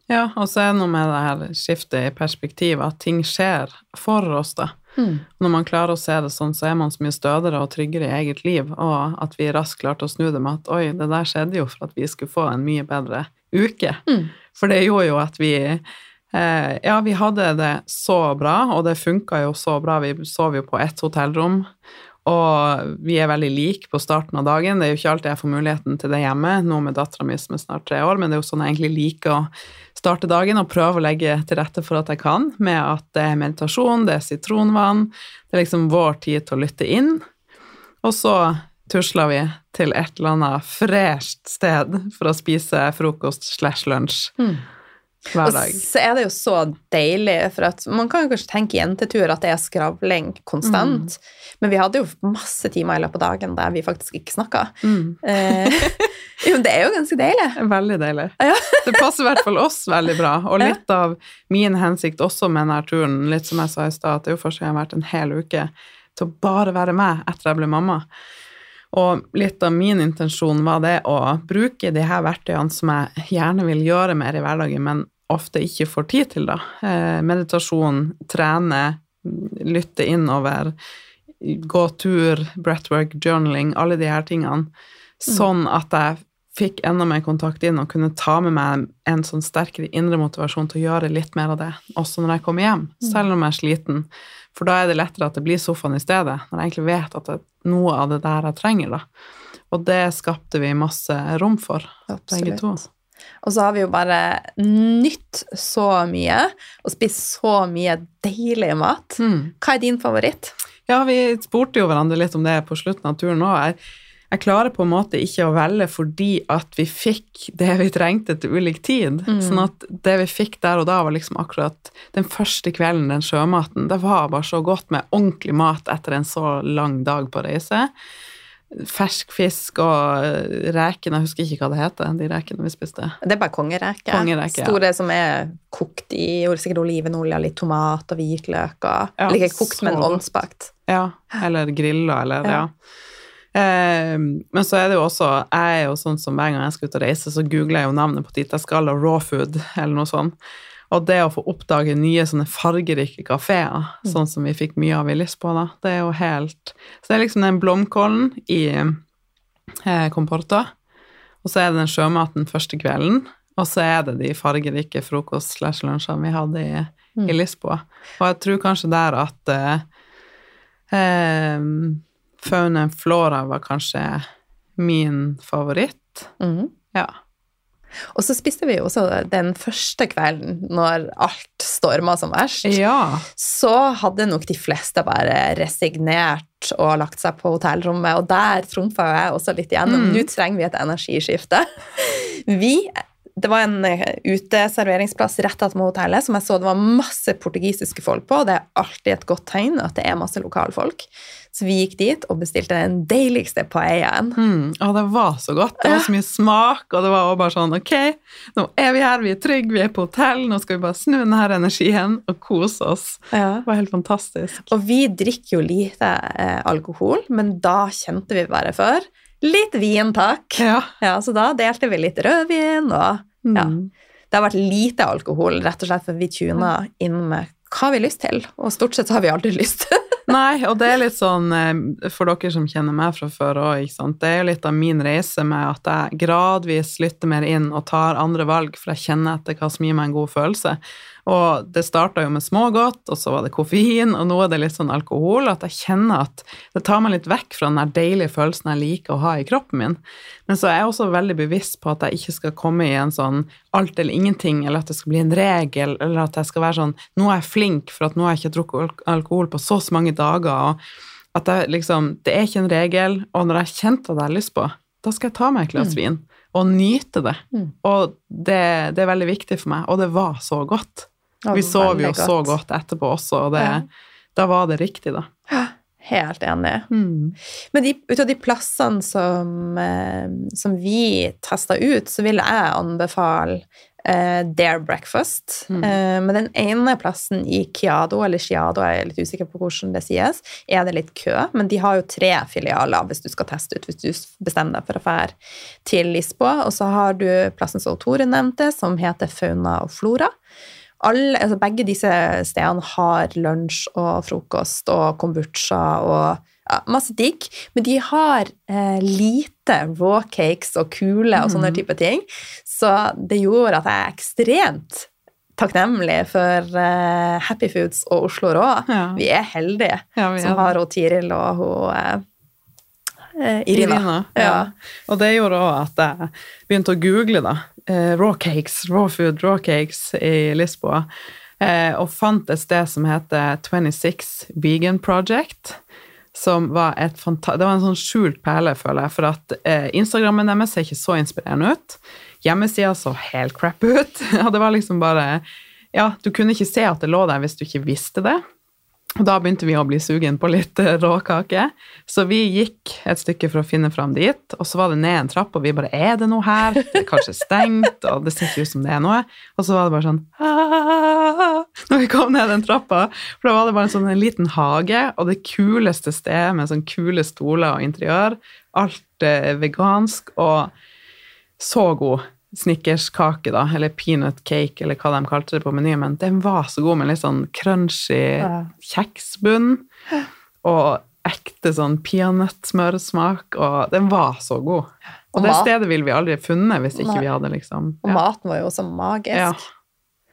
Ja, og så er det noe med det her skiftet i perspektiv, at ting skjer for oss, da. Når man klarer å se det sånn, så er man så mye stødigere og tryggere i eget liv, og at vi raskt klarte å snu det med at oi, det der skjedde jo for at vi skulle få en mye bedre uke. Mm. For det gjorde jo at vi eh, Ja, vi hadde det så bra, og det funka jo så bra. Vi sov jo på ett hotellrom, og vi er veldig like på starten av dagen. Det er jo ikke alltid jeg får muligheten til det hjemme, nå med dattera mi som er snart tre år, men det er jo sånn jeg egentlig liker å starte dagen og prøve å legge til rette for at jeg kan, med at det er meditasjon, det er sitronvann, det er liksom vår tid til å lytte inn. Og så tusler vi til et eller annet fresht sted for å spise frokost slash lunsj hver dag. Og så er det jo så deilig, for at man kan jo kanskje tenke jentetur at det er skravling konstant, men vi hadde jo masse timer i løpet av dagen der vi faktisk ikke snakka. Mm. Eh, jo, det er jo ganske deilig. Veldig deilig. Ja. Det passer i hvert fall oss veldig bra. Og litt av min hensikt også med denne turen, litt som jeg sa i stad, at det er jo første gang jeg har vært en hel uke til å bare være med etter jeg ble mamma. Og litt av min intensjon var det å bruke de her verktøyene som jeg gjerne vil gjøre mer i hverdagen, men ofte ikke får tid til, da. Eh, meditasjon, trene, lytte innover, gå tur, breathwork, journaling, alle de her tingene. Sånn at jeg fikk enda mer kontakt inn og kunne ta med meg en sånn sterkere indre motivasjon til å gjøre litt mer av det, også når jeg kommer hjem, selv om jeg er sliten. For da er det lettere at det blir sofaen i stedet, når jeg egentlig vet at det noe av det der jeg trenger, da. Og det skapte vi masse rom for, begge to. Og så har vi jo bare nytt så mye, og spist så mye deilig mat. Mm. Hva er din favoritt? Ja, vi spurte jo hverandre litt om det på slutten av turen òg. Jeg, klarer på en måte ikke å velge fordi at vi fikk det vi trengte til ulik tid. Sånn at det vi fikk der og da, var liksom akkurat den første kvelden, den sjømaten. Det var bare så godt med ordentlig mat etter en så lang dag på reise. Fersk fisk og rekene, jeg husker ikke hva det heter, de rekene vi spiste. Det er bare. Kongereke, ja. Store som er kokt i sikkert olivenolje, litt tomat og hvitløk. Og, Ja, eller ikke kokt, men ovnsbakt. Ja, eller grilla, eller ja. Ja. Eh, men så er det jo også Jeg er jo sånn som hver gang jeg skal ut og reise, så googler jeg jo navnet på dit jeg skal, og raw food, eller noe sånt. Og det å få oppdage nye sånne fargerike kafeer, sånn som vi fikk mye av i Lisboa, da, det er jo helt Så det er liksom den blomkålen i eh, Comporta, og så er det den sjømaten første kvelden, og så er det de fargerike frokost-slash-lunsjene vi hadde i, i Lisboa. Og jeg tror kanskje der at eh, eh, fauna and flora var kanskje min favoritt. Mm. Ja. Og så spiste vi jo også den første kvelden, når alt storma som verst. Ja. Så hadde nok de fleste bare resignert og lagt seg på hotellrommet, og der trumfa jeg også litt igjennom. Mm. Nå trenger vi et energiskifte. Vi det var en eh, uteserveringsplass rett attmed hotellet som jeg så det var masse portugisiske folk på. Det er alltid et godt tegn at det er masse lokalfolk. Så vi gikk dit og bestilte den deiligste paellaen. Mm. Og det var så godt. Det var så mye smak, og det var bare sånn Ok, nå er vi her, vi er trygge, vi er på hotell, nå skal vi bare snu denne energien og kose oss. Ja. Det var helt fantastisk. Og vi drikker jo lite eh, alkohol, men da kjente vi bare før. litt vin, takk. Ja. Ja, så da delte vi litt rødvin, og ja. Mm. Det har vært lite alkohol, rett og slett for vi tuna inn med hva vi har lyst til, og stort sett har vi aldri lyst. Nei, og det er litt sånn eh, for dere som kjenner meg fra før òg. Det er jo litt av min reise med at jeg gradvis lytter mer inn og tar andre valg, for jeg kjenner etter hva som gir meg en god følelse. Og det starta jo med smågodt, og så var det koffein, og nå er det litt sånn alkohol. At jeg kjenner at det tar meg litt vekk fra den der deilige følelsen jeg liker å ha i kroppen min. Men så er jeg også veldig bevisst på at jeg ikke skal komme i en sånn alt eller ingenting, eller at det skal bli en regel, eller at jeg skal være sånn Nå er jeg flink, for at nå har jeg ikke drukket alkohol på så mange dager. og at jeg liksom, Det er ikke en regel, og når jeg kjente at jeg har lyst på, da skal jeg ta meg et glass Mm. vin og nyte det. Mm. Og det, det er veldig viktig for meg, og det var så godt. Vi sov jo godt. så godt etterpå også, og det, Ja. da var det riktig, da. Helt enig. Mm. Men de, ut av de plassene som, eh, som vi testa ut, så vil jeg anbefale eh, Dare Breakfast. Mm. Eh, men den ene plassen i Kiado, eller Chiado, jeg er litt usikker på hvordan det sies, er det litt kø. Men de har jo tre filialer hvis du skal teste ut, hvis du bestemmer deg for å fære til Lisboa. Og så har du plassen som Tore nevnte, som heter Fauna og Flora. Alle, altså begge disse stedene har lunsj og frokost og kombucha og ja, masse digg, men de har eh, lite raw cakes og kule og sånne mm. type ting. Så det gjorde at jeg er ekstremt takknemlig for eh, Happy Foods og Oslo Rå. Ja. Vi er heldige Ja, vi er som har hun Tiril og hun eh, Irina. Irina, Ja. ja. Og det gjorde òg at jeg begynte å google, da. Eh, raw cakes, raw food, raw cakes i Lisboa. Eh, og fant et sted som heter 26 Vegan Project. Som var et Det var en sånn skjult perle, føler jeg. For at eh, Instagrammen deres ser ikke så inspirerende ut. Hjemmesida så helt crap ut. Og det var liksom bare Ja, du kunne ikke se at det lå der hvis du ikke visste det. Og da begynte vi å bli sugen på litt eh, råkake. Så vi gikk et stykke for å finne fram dit, og så var det ned en trapp, og vi bare Er det noe her? Det er kanskje stengt, og det ser ikke ut som det er noe. Og så var det bare sånn «Ah!» Når vi kom ned den trappa, for da var det bare en sånn en liten hage, og det kuleste stedet med sånn kule stoler og interiør. Alt eh, vegansk og så god snickerskake, da, eller peanut cake, eller hva de kalte det på menyen, men den var så god med litt sånn crunchy Ja. kjeksbunn, og ekte sånn peanøttsmørsmak, og den var så god. Og Og det stedet ville vi aldri funnet hvis ikke vi hadde liksom Og maten var jo også magisk. ja,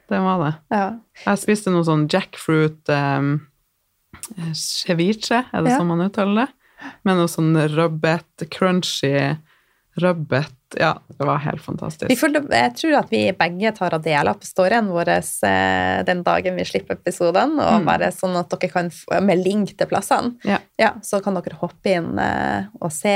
det var det. Ja. Jeg spiste noe sånn jackfruit um, ceviche, er det Ja. sånn man uttaler det? Med noe sånn rubbet, crunchy rubbet Ja, det var helt fantastisk. Vi følte, jeg tror at vi begge tar og deler på storyen vår eh, den dagen vi slipper episoden, og Mm. bare sånn at dere kan med link til plassene. Ja. så kan dere hoppe inn eh, og se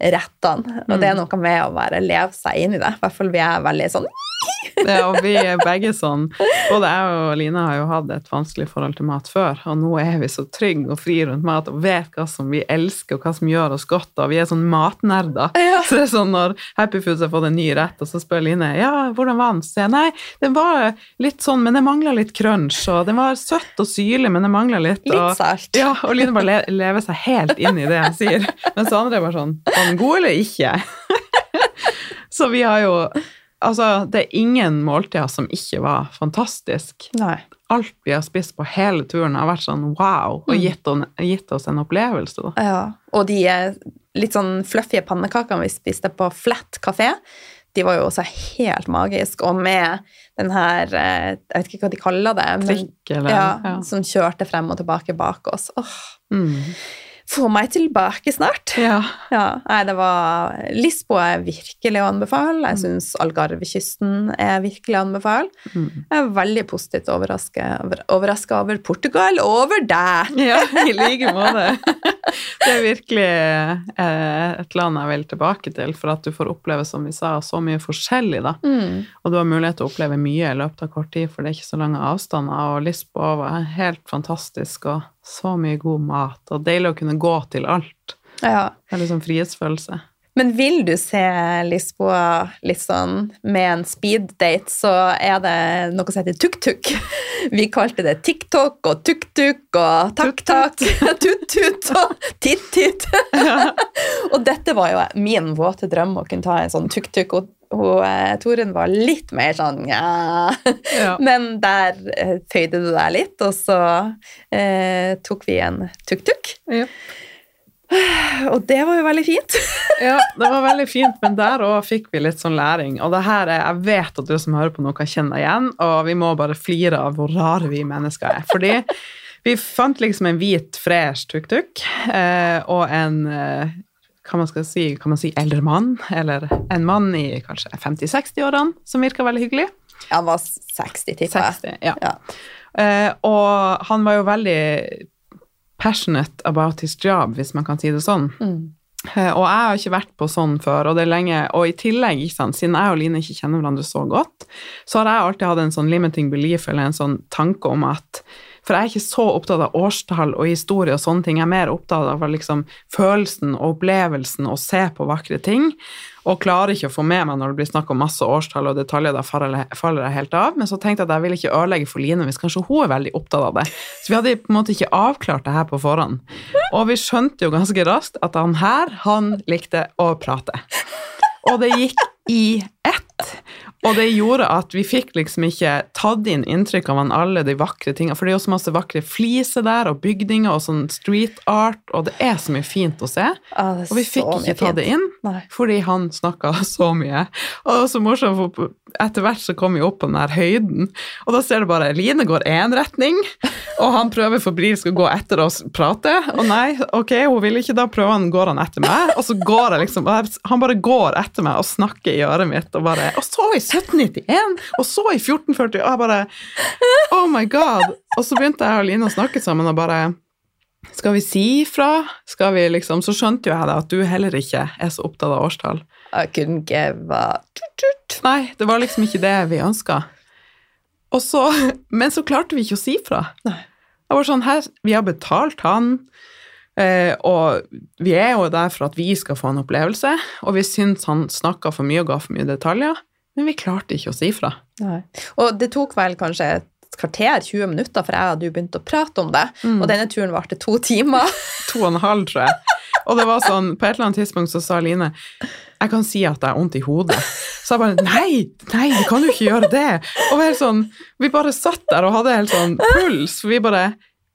rettene. Og det er Mm. noe med å bare leve seg inn i det. I hvert fall vi er veldig sånn Ja, og vi er begge sånn Både jeg og Line har jo hatt et vanskelig forhold til mat før, og nå er vi så trygge og fri rundt mat og vet hva som vi elsker, og hva som gjør oss godt, og vi er sånn matnerder. Ja. Så det er sånn når Happy Foods har fått en ny rett, og så spør Line ja, hvordan var den? Så jeg nei, den var litt sånn, men det mangla litt crunch, og den var søtt og syrlig, men det mangla litt. litt og, salt. ja, og Line bare le lever seg helt inn i det jeg sier. Mens andre er bare sånn Var den god eller ikke? så vi har jo Altså, det er ingen måltider som ikke var fantastisk. Nei. Alt vi har spist på hele turen, har vært sånn wow, og Mm. gitt, on- gitt oss en opplevelse. Da. Ja. Og de litt sånn fluffy pannekakene vi spiste på Flat kafé, de var jo også helt magiske. Og med den her eh, Jeg vet ikke hva de kaller det. men Trikk eller ja, ja. som kjørte frem og tilbake bak oss. Åh, Mm. Få meg tilbake snart! ja. Ja, nei, det var Lisboa er virkelig å anbefale. Jeg Mm. syns Algarvekysten er virkelig å anbefale. Mm. Jeg er veldig positivt overraska over, Portugal og over deg! ja, i like måte. Det er virkelig eh, et land jeg vil tilbake til, for at du får oppleve, som vi sa, så mye forskjellig, da. Mm. Og du har mulighet til å oppleve mye i løpet av kort tid, for det er ikke så lange avstander. Og Lisboa var helt fantastisk, og så mye god mat, og deilig å kunne gå til alt. Ja. Det er liksom frihetsfølelse. Men vil du se Lisboa litt sånn med en speeddate, så er det noe som heter tuk-tuk. Vi kalte det TikTok og tuk-tuk og takk-takk, tut-tut og titt-titt. og dette var jo min våte drøm, å kunne ta en sånn tuk-tuk. Og hun, Toren Torunn var litt mer sånn ja. Ja. Men der eh, føyde det deg litt, og så eh, tok vi en tuk-tuk. Ja. Og det var jo veldig fint. Ja, det var veldig fint, men der òg fikk vi litt sånn læring. Og det her er, jeg vet at du som hører på nå, kan kjenne deg igjen, og vi må bare flire av hvor rare vi mennesker er. Fordi vi fant liksom en hvit, fresh tuk-tuk eh, og en eh, hva man skal si, kan man si eldre mann, eller en mann i kanskje 50-60-årene, som virka veldig hyggelig. Han var 60, tipper jeg. 60, ja. Ja. Uh, og han var jo veldig passionate about his job, hvis man kan si det sånn. Mm. Uh, Og jeg har ikke vært på sånn før, og det er lenge, og i tillegg, sant, siden jeg og Line ikke kjenner hverandre så godt, så har jeg alltid hatt en sånn limiting belief, eller en sånn tanke om at For jeg er ikke så opptatt av årstall og historie og sånne ting, jeg er mer opptatt av liksom følelsen og opplevelsen og se på vakre ting, og klarer ikke å få med meg når det blir snakk om masse årstall og detaljer, da faller jeg, helt av. Men så tenkte jeg at jeg vil ikke ødelegge for Line hvis kanskje hun er veldig opptatt av det. Så vi hadde på en måte ikke avklart det her på forhånd. Og vi skjønte jo ganske raskt at han her, han likte å prate. Og det gikk i ett. Og det gjorde at vi fikk liksom ikke tatt inn inntrykk av alle de vakre tingene. For det er jo så masse vakre fliser der, og bygninger og sånn street art, og det er så mye fint å se. Ah, Og vi fikk ikke tatt ta det inn, Nei. fordi han snakka så mye. Og det var så morsomt, for etter hvert så kom vi opp på den her høyden, og da ser du bare Line går én retning, og han prøver febrilsk å gå etter oss og prate. Og nei, ok, hun vil ikke, da prøver han, går han etter meg, og så går jeg liksom Han bare går etter meg og snakker i øret mitt, og bare Og så i 1791, og så i 1440, og jeg bare Oh my god. Og så begynte jeg og Line å snakke sammen, og bare skal vi si ifra? Skal vi liksom Så skjønte jo jeg da at du heller ikke er så opptatt av årstall. I couldn't give a. Nei, det var liksom ikke det vi ønska. Og så, men så klarte vi ikke å si fra. Jeg Det var sånn her, Vi har betalt han, eh, og vi er jo der for at vi skal få en opplevelse, og vi syns han snakka for mye og ga for mye detaljer, men vi klarte ikke å si fra. Nei. Og det tok vel kanskje et kvarter, 20 minutter, for jeg og du begynte å prate om det. Mm. Og denne turen varte to timer. To og en halv, tror jeg. Og det var sånn, på et eller annet tidspunkt så sa Line jeg kan si at jeg har vondt i hodet. Så jeg bare Nei, nei, du kan jo ikke gjøre det. Og sånn, vi bare satt der og hadde helt sånn puls. For vi bare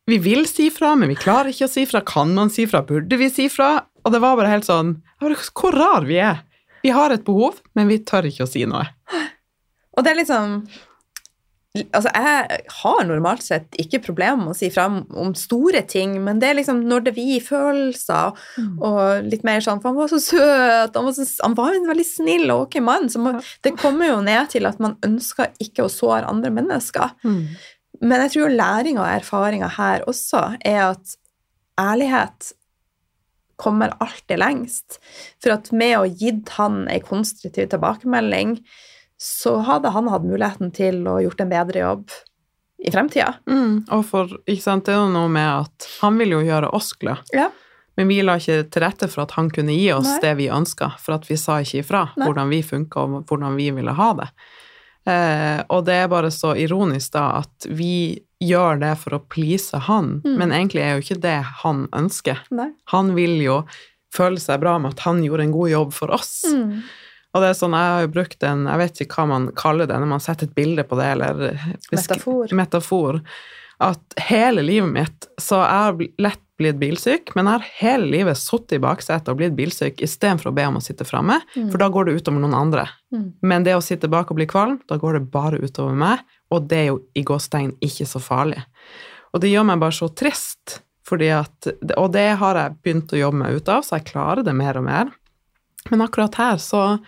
Vi vil si fra, men vi klarer ikke å si fra. Kan man si fra? Burde vi si fra? Og det var bare helt sånn bare, Hvor rar vi er. Vi har et behov, men vi tør ikke å si noe. Og det er liksom Altså, jeg har normalt sett ikke problemer med å si fra om, store ting, men det er liksom når det vi følelser og litt mer sånn For han var så søt, han var, så, han var en veldig snill og ok mann. Så man, det kommer jo ned til at man ønsker ikke å såre andre mennesker. Men jeg tror læringa og erfaringa her også er at ærlighet kommer alltid lengst. For at med å gitt han ei konstruktiv tilbakemelding, så hadde han hatt muligheten til å gjort en bedre jobb i fremtida. Mm. Og for, ikke sant, det er jo noe med at han vil jo gjøre oss glad. Ja. Men vi la ikke til rette for at han kunne gi oss Nei. det vi ønska, for at vi sa ikke ifra Nei. hvordan vi funka og hvordan vi ville ha det. Eh, og det er bare så ironisk da at vi gjør det for å please han, Mm. men egentlig er jo ikke det han ønsker. Nei. Han vil jo føle seg bra med at han gjorde en god jobb for oss. Mm. Og det er sånn, jeg har jo brukt en, jeg vet ikke hva man kaller det når man setter et bilde på det, eller Metafor. metafor, at hele livet mitt, så jeg har lett blitt bilsyk, men jeg har hele livet sittet i baksetet og blitt bilsyk istedenfor å be om å sitte framme, Mm. for da går det utover noen andre. Mm. Men det å sitte bak og bli kvalm, da går det bare utover meg, og det er jo i gåstegn ikke så farlig. Og det gjør meg bare så trist, fordi at, og det har jeg begynt å jobbe meg ut av, så jeg klarer det mer og mer. Men akkurat her så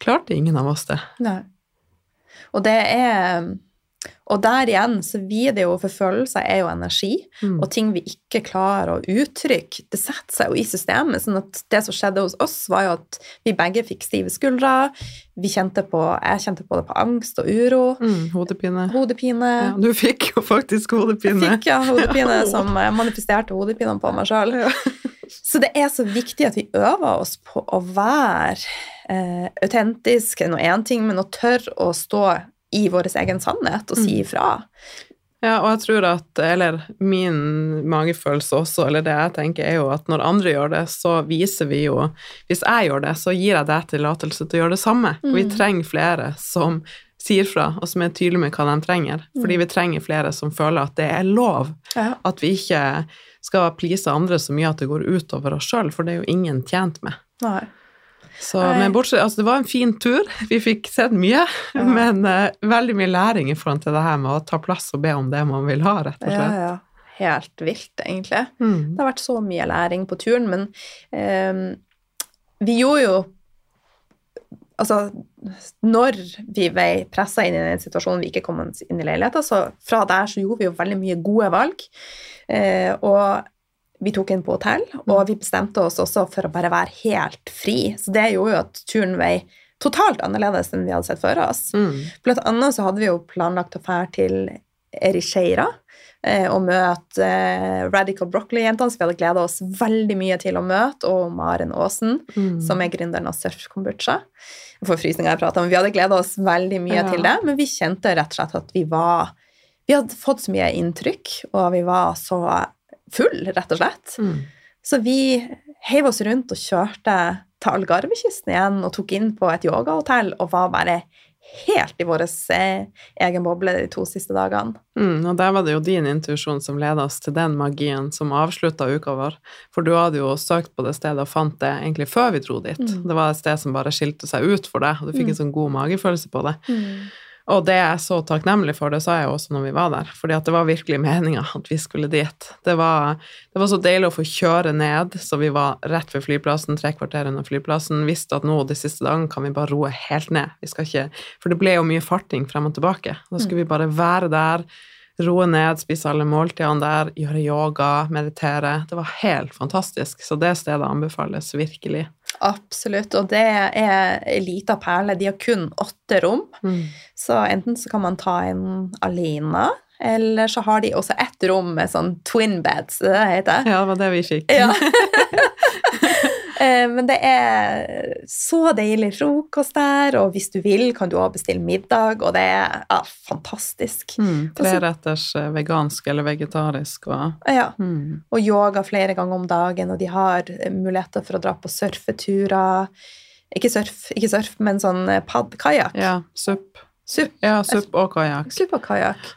klarte ingen av oss det. Nei. Og det er Og der igjen så blir det jo For følelser er jo energi, Mm. og ting vi ikke klarer å uttrykke, det setter seg jo i systemet. sånn at det som skjedde hos oss, var jo at vi begge fikk stive skuldre. Vi kjente på, jeg kjente på det på angst og uro. Mm, hodepine. Hodepine. Ja, du fikk jo faktisk hodepine. Fikk ja, hodepine som manifesterte hodepinene på meg sjøl. Så det er så viktig at vi øver oss på å være eh, autentiske, nå én ting, men å tørre å stå i vår egen sannhet og si Mm. ifra. Ja, og jeg tror at, eller min magefølelse også, eller det jeg tenker, er jo at når andre gjør det, så viser vi jo Hvis jeg gjør det, så gir jeg deg tillatelse til å gjøre det samme. Mm. vi Mm. trenger flere som sier fra, og som er tydelige med hva de trenger. Fordi vi trenger flere som føler at det er lov. Ja. At vi ikke skal please andre så mye at det går utover oss sjøl, for det er jo ingen tjent med. Nei. Så, men bortsett, altså det var en fin tur, vi fikk sett mye, Ja. men uh, veldig mye læring i forhold til det her med å ta plass og be om det man vil ha, rett og slett. ja. Helt vilt, egentlig. Mm. Det har vært så mye læring på turen, men um, vi gjorde jo Altså, når vi ble pressa inn i den situasjonen vi ikke kom oss inn i leiligheta, så fra der så gjorde vi jo veldig mye gode valg. Eh, og vi tok inn på hotell, og vi bestemte oss også for å bare være helt fri. Så det gjorde jo at turen vei totalt annerledes enn vi hadde sett for oss. Mm. Blant annet så hadde vi jo planlagt å fære til Erisheira eh, og møte eh, Radical Broccoli-jentene, som vi hadde gleda oss veldig mye til å møte, og Maren Aasen, Mm. som er gründeren av Surf Kombucha. Jeg får frysninger jeg prater om. Vi hadde gleda oss veldig mye Ja. til det, men vi kjente rett og slett at vi var Vi hadde fått så mye inntrykk, og vi var så full, rett og slett. Mm. Så vi heiv oss rundt og kjørte til Algarvekysten igjen og tok inn på et yogahotell og var bare helt i vår eh, egen boble de to siste dagene. Mm, og der var det jo din intuisjon som leda oss til den magien som avslutta uka vår. For du hadde jo søkt på det stedet og fant det egentlig før vi dro dit. Mm. Det var et sted som bare skilte seg ut for deg, og du fikk Mm. en sånn god magefølelse på det. Og det er jeg så takknemlig for, det sa jeg også når vi var der, fordi at det var virkelig meninga at vi skulle dit. Det var, det var så deilig å få kjøre ned, så vi var rett ved flyplassen, tre kvarter unna flyplassen, visste at nå de siste dagene kan vi bare roe helt ned. Vi skal ikke, for det ble jo mye farting frem og tilbake. Da skulle vi bare være der, roe ned, spise alle måltidene der, gjøre yoga, meditere. Det var helt fantastisk, så det stedet anbefales virkelig. Absolutt, og det er ei lita perle. De har kun åtte rom, så enten så kan man ta inn alene, eller så har de også ett rom med sånn twin beds, det heter det. Ja, det var det vi fikk. Ja. Eh, Men det er så deilig frokost der, og hvis du vil, kan du også bestille middag, og det er ja, fantastisk. Mm, Treretters eh, vegansk eller vegetarisk og Ja, mm. og yoga flere ganger om dagen, og de har eh, muligheter for å dra på surfeturer. Ikke surf, ikke surf men sånn eh, pad, kajakk. Ja, supp. Sup. Ja, SUP og kajakk. supp og kajakk.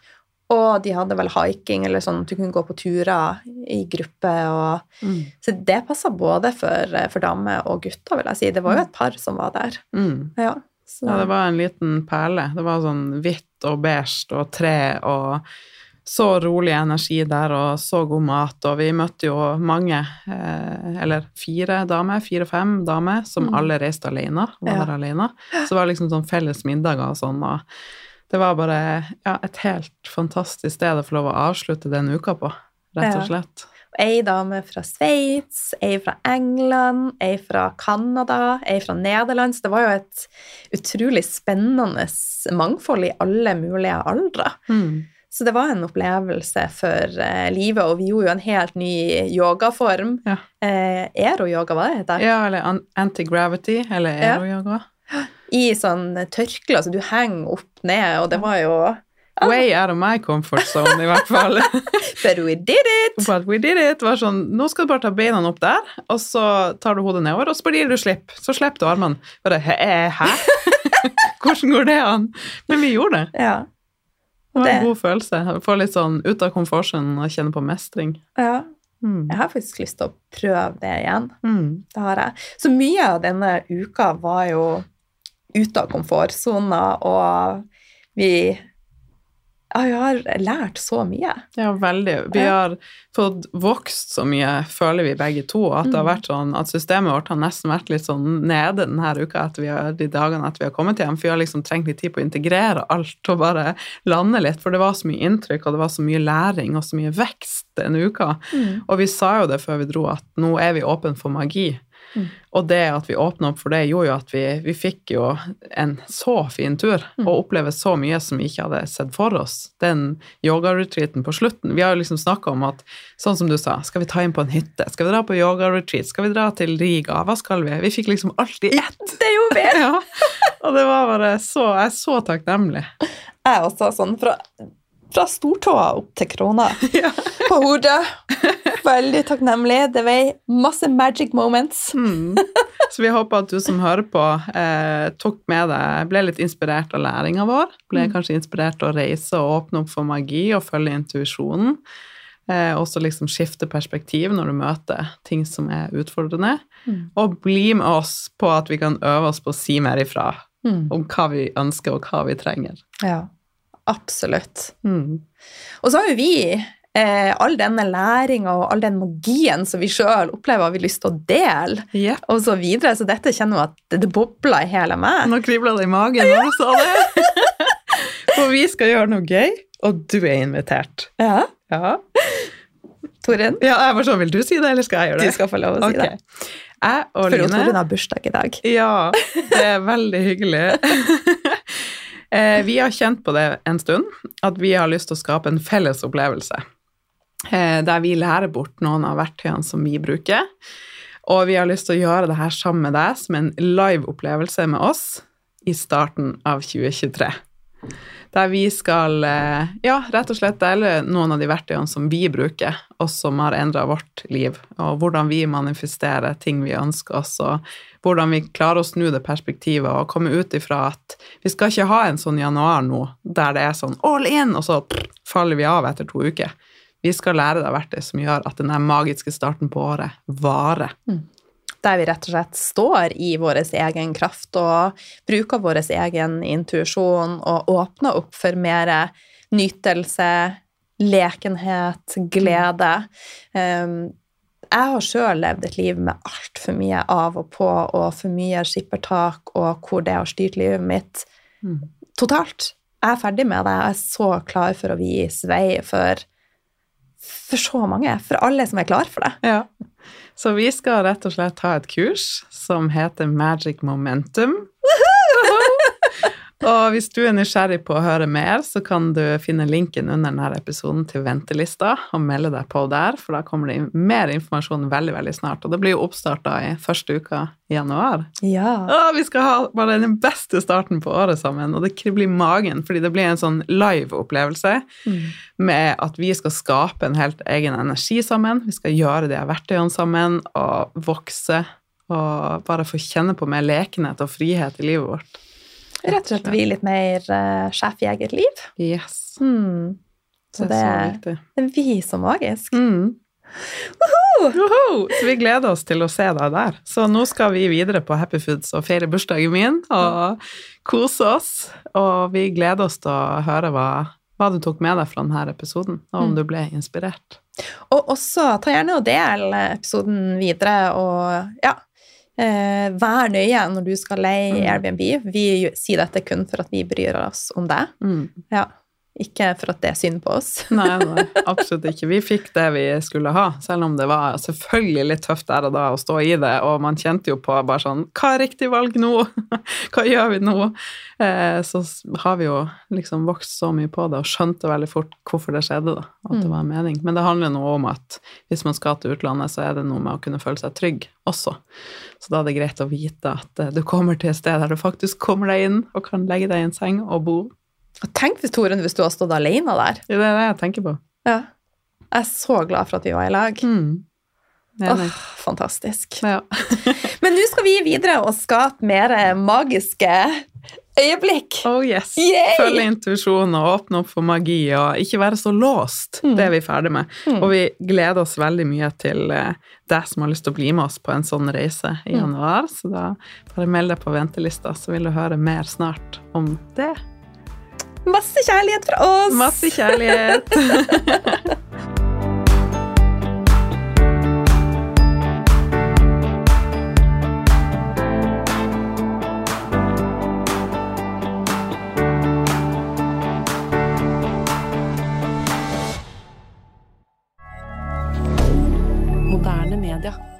Og de hadde vel hiking, eller sånn at du kunne gå på turer i gruppe. Og, Mm. så det passa både for, for damer og gutter, vil jeg si. Det var jo et par som var der. Mm. Ja, så. Ja, det var en liten perle. Det var sånn hvitt og beige og tre og så rolig energi der og så god mat, og vi møtte jo mange, eh, eller fire damer, fire-fem damer, som Mm. alle reiste alene, var Ja. der alene. Så det var liksom sånn felles middager og sånn, og det var bare ja, et helt fantastisk sted å få lov å avslutte den uka på, rett og Ja. slett. Ei dame fra Sveits, ei fra England, ei fra Canada, ei fra Nederland. Så det var jo et utrolig spennende mangfold i alle mulige aldre. Mm. Så det var en opplevelse for eh, livet, og vi gjorde jo en helt ny yogaform. Ja. Eh, Ero-yoga, hva det heter? Ja, eller anti-gravity, eller ero-yoga. Ja. I sånn tørkle, så du henger opp ned, og det var jo Way out of my comfort zone, i hvert fall. But we did it! But we did it. Var sånn, nå skal du bare ta beina opp der, og så tar du hodet nedover, og så gir du slipp. Så slipper du armene. Bare, hæ? Hvordan går det an? Men vi gjorde det. Ja. Det var en god følelse. Få litt sånn ut av komforten og kjenne på mestring. ja. Mm. Jeg har faktisk lyst til å prøve det igjen. Mm. Det har jeg. Så mye av denne uka var jo ute av komfortsona, og vi ja, vi har lært så mye. Ja, veldig. Vi har fått vokst så mye, føler vi begge to, at det har Mm. sånn at systemet vårt har nesten vært litt sånn nede denne uka etter vi har, de dagene etter vi har kommet hjem, for vi har liksom trengt litt tid på å integrere alt og bare lande litt, for det var så mye inntrykk, og det var så mye læring og så mye vekst denne uka. Og vi sa jo det før vi dro, at nå er vi åpne for magi. Mm. Og det at vi åpna opp for det, gjorde jo at vi, vi fikk jo en så fin tur, Mm. og oppleve så mye som vi ikke hadde sett for oss. Den yogaretreaten på slutten. Vi har jo liksom snakka om at, sånn som du sa, skal vi ta inn på en hytte? Skal vi dra på yogaretreat? Skal vi dra til Riga? Hva skal vi? Vi fikk liksom alt i ett. Det gjorde vi! Ja. Og det var bare så Jeg er så takknemlig. Jeg også sånn, for Fra stortåa opp til krona. Ja. På hodet. Veldig takknemlig. Det var masse magic moments. Mm. Så vi håper at du som hører på, eh, tok med deg, ble litt inspirert av læringa vår. Ble Mm. kanskje inspirert til å reise og åpne opp for magi og følge intuisjonen. Eh, også liksom skifte perspektiv når du møter ting som er utfordrende. Mm. Og bli med oss på at vi kan øve oss på å si mer ifra Mm. om hva vi ønsker og hva vi trenger. Ja, absolutt. Mm. Og så har jo vi eh, all denne læringa og all den magien som vi sjøl opplever, og vi har lyst til å dele, yep. og så videre. Så dette kjenner jeg at det, det bobler i hele meg. Nå kribler det i magen når du sa det. For vi skal gjøre noe gøy, og du er invitert. Ja, Ja. Torunn, Ja, jeg var sånn, Vil du si det, eller skal jeg gjøre det? du skal få lov å si okay. det. Jeg og For Line Torunn har bursdag i dag. Ja, det er veldig hyggelig. Eh, vi har kjent på det en stund, at vi har lyst til å skape en felles opplevelse. eh, Der vi lærer bort noen av verktøyene som vi bruker. Og vi har lyst til å gjøre det her sammen med deg som en live-opplevelse med oss i starten av 2023. Der vi skal eh, ja, rett og slett dele noen av de verktøyene som vi bruker, og som har endra vårt liv, og hvordan vi manifesterer ting vi ønsker oss, og hvordan vi klarer å snu det perspektivet og komme ut ifra at vi skal ikke ha en sånn januar nå der det er sånn all in, og så faller vi av etter to uker. Vi skal lære deg verktøy som gjør at den magiske starten på året varer. Der vi rett og slett står i vår egen kraft og bruker vår egen intuisjon og åpner opp for mer nytelse, lekenhet, glede. Um, jeg har sjøl levd et liv med altfor mye av og på og for mye skippertak, og hvor det har styrt livet mitt Mm. totalt. Jeg er ferdig med det. Jeg er så klar for å vise vei for, for så mange. For alle som er klar for det. Ja. Så vi skal rett og slett ha et kurs som heter Magic Momentum. Og hvis du er nysgjerrig på å høre mer, så kan du finne linken under denne episoden til ventelista og melde deg på der, for da kommer det mer informasjon veldig, veldig snart. Og det blir jo oppstarta i første uka i januar. Ja. Og vi skal ha bare den beste starten på året sammen, og det kribler i magen, fordi det blir en sånn live-opplevelse Mm. med at vi skal skape en helt egen energi sammen. Vi skal gjøre de her verktøyene sammen og vokse og bare få kjenne på mer lekenhet og frihet i livet vårt. Rett og slett bli litt mer uh, sjef i eget liv. Yes. Mm. Så Det er så viktig. det er vi så magisk. Mm. Woho! Så vi gleder oss til å se deg der. Så nå skal vi videre på Happy Foods og feire bursdagen min og kose oss. Og vi gleder oss til å høre hva, hva du tok med deg fra denne episoden, og om Mm. du ble inspirert. Og også ta gjerne og del episoden videre, og ja eh, Vær nøye når du skal leie Mm. Airbnb. Vi sier dette kun for at vi bryr oss om det. Mm. Ja. Ikke for at det er synd på oss. Nei, nei, absolutt ikke. Vi fikk det vi skulle ha, selv om det var selvfølgelig litt tøft der og da å stå i det, og man kjente jo på bare sånn Hva er riktig valg nå? Hva gjør vi nå? Eh, så har vi jo liksom vokst så mye på det og skjønte veldig fort hvorfor det skjedde, da, at det Mm. var en mening. Men det handler noe om at hvis man skal til utlandet, så er det noe med å kunne føle seg trygg også. Så da er det greit å vite at eh, du kommer til et sted der du faktisk kommer deg inn og kan legge deg i en seng og bo. Og tenk hvis Torunn, hvis du har stått alene der. Det er det jeg tenker på. Ja. Jeg er så glad for at vi var i lag. Mm. Åh, Enig. fantastisk. Ja. Men nå skal vi videre og skape mer magiske øyeblikk. Oh yes. Yay! Følge intuisjonen og åpne opp for magi og ikke være så låst. Mm. Det er vi ferdig med. Mm. Og vi gleder oss veldig mye til eh, deg som har lyst til å bli med oss på en sånn reise i Mm. januar. Så da bare meld deg på ventelista, så vil du høre mer snart om det. Masse kjærlighet fra oss! Masse kjærlighet. moderne media.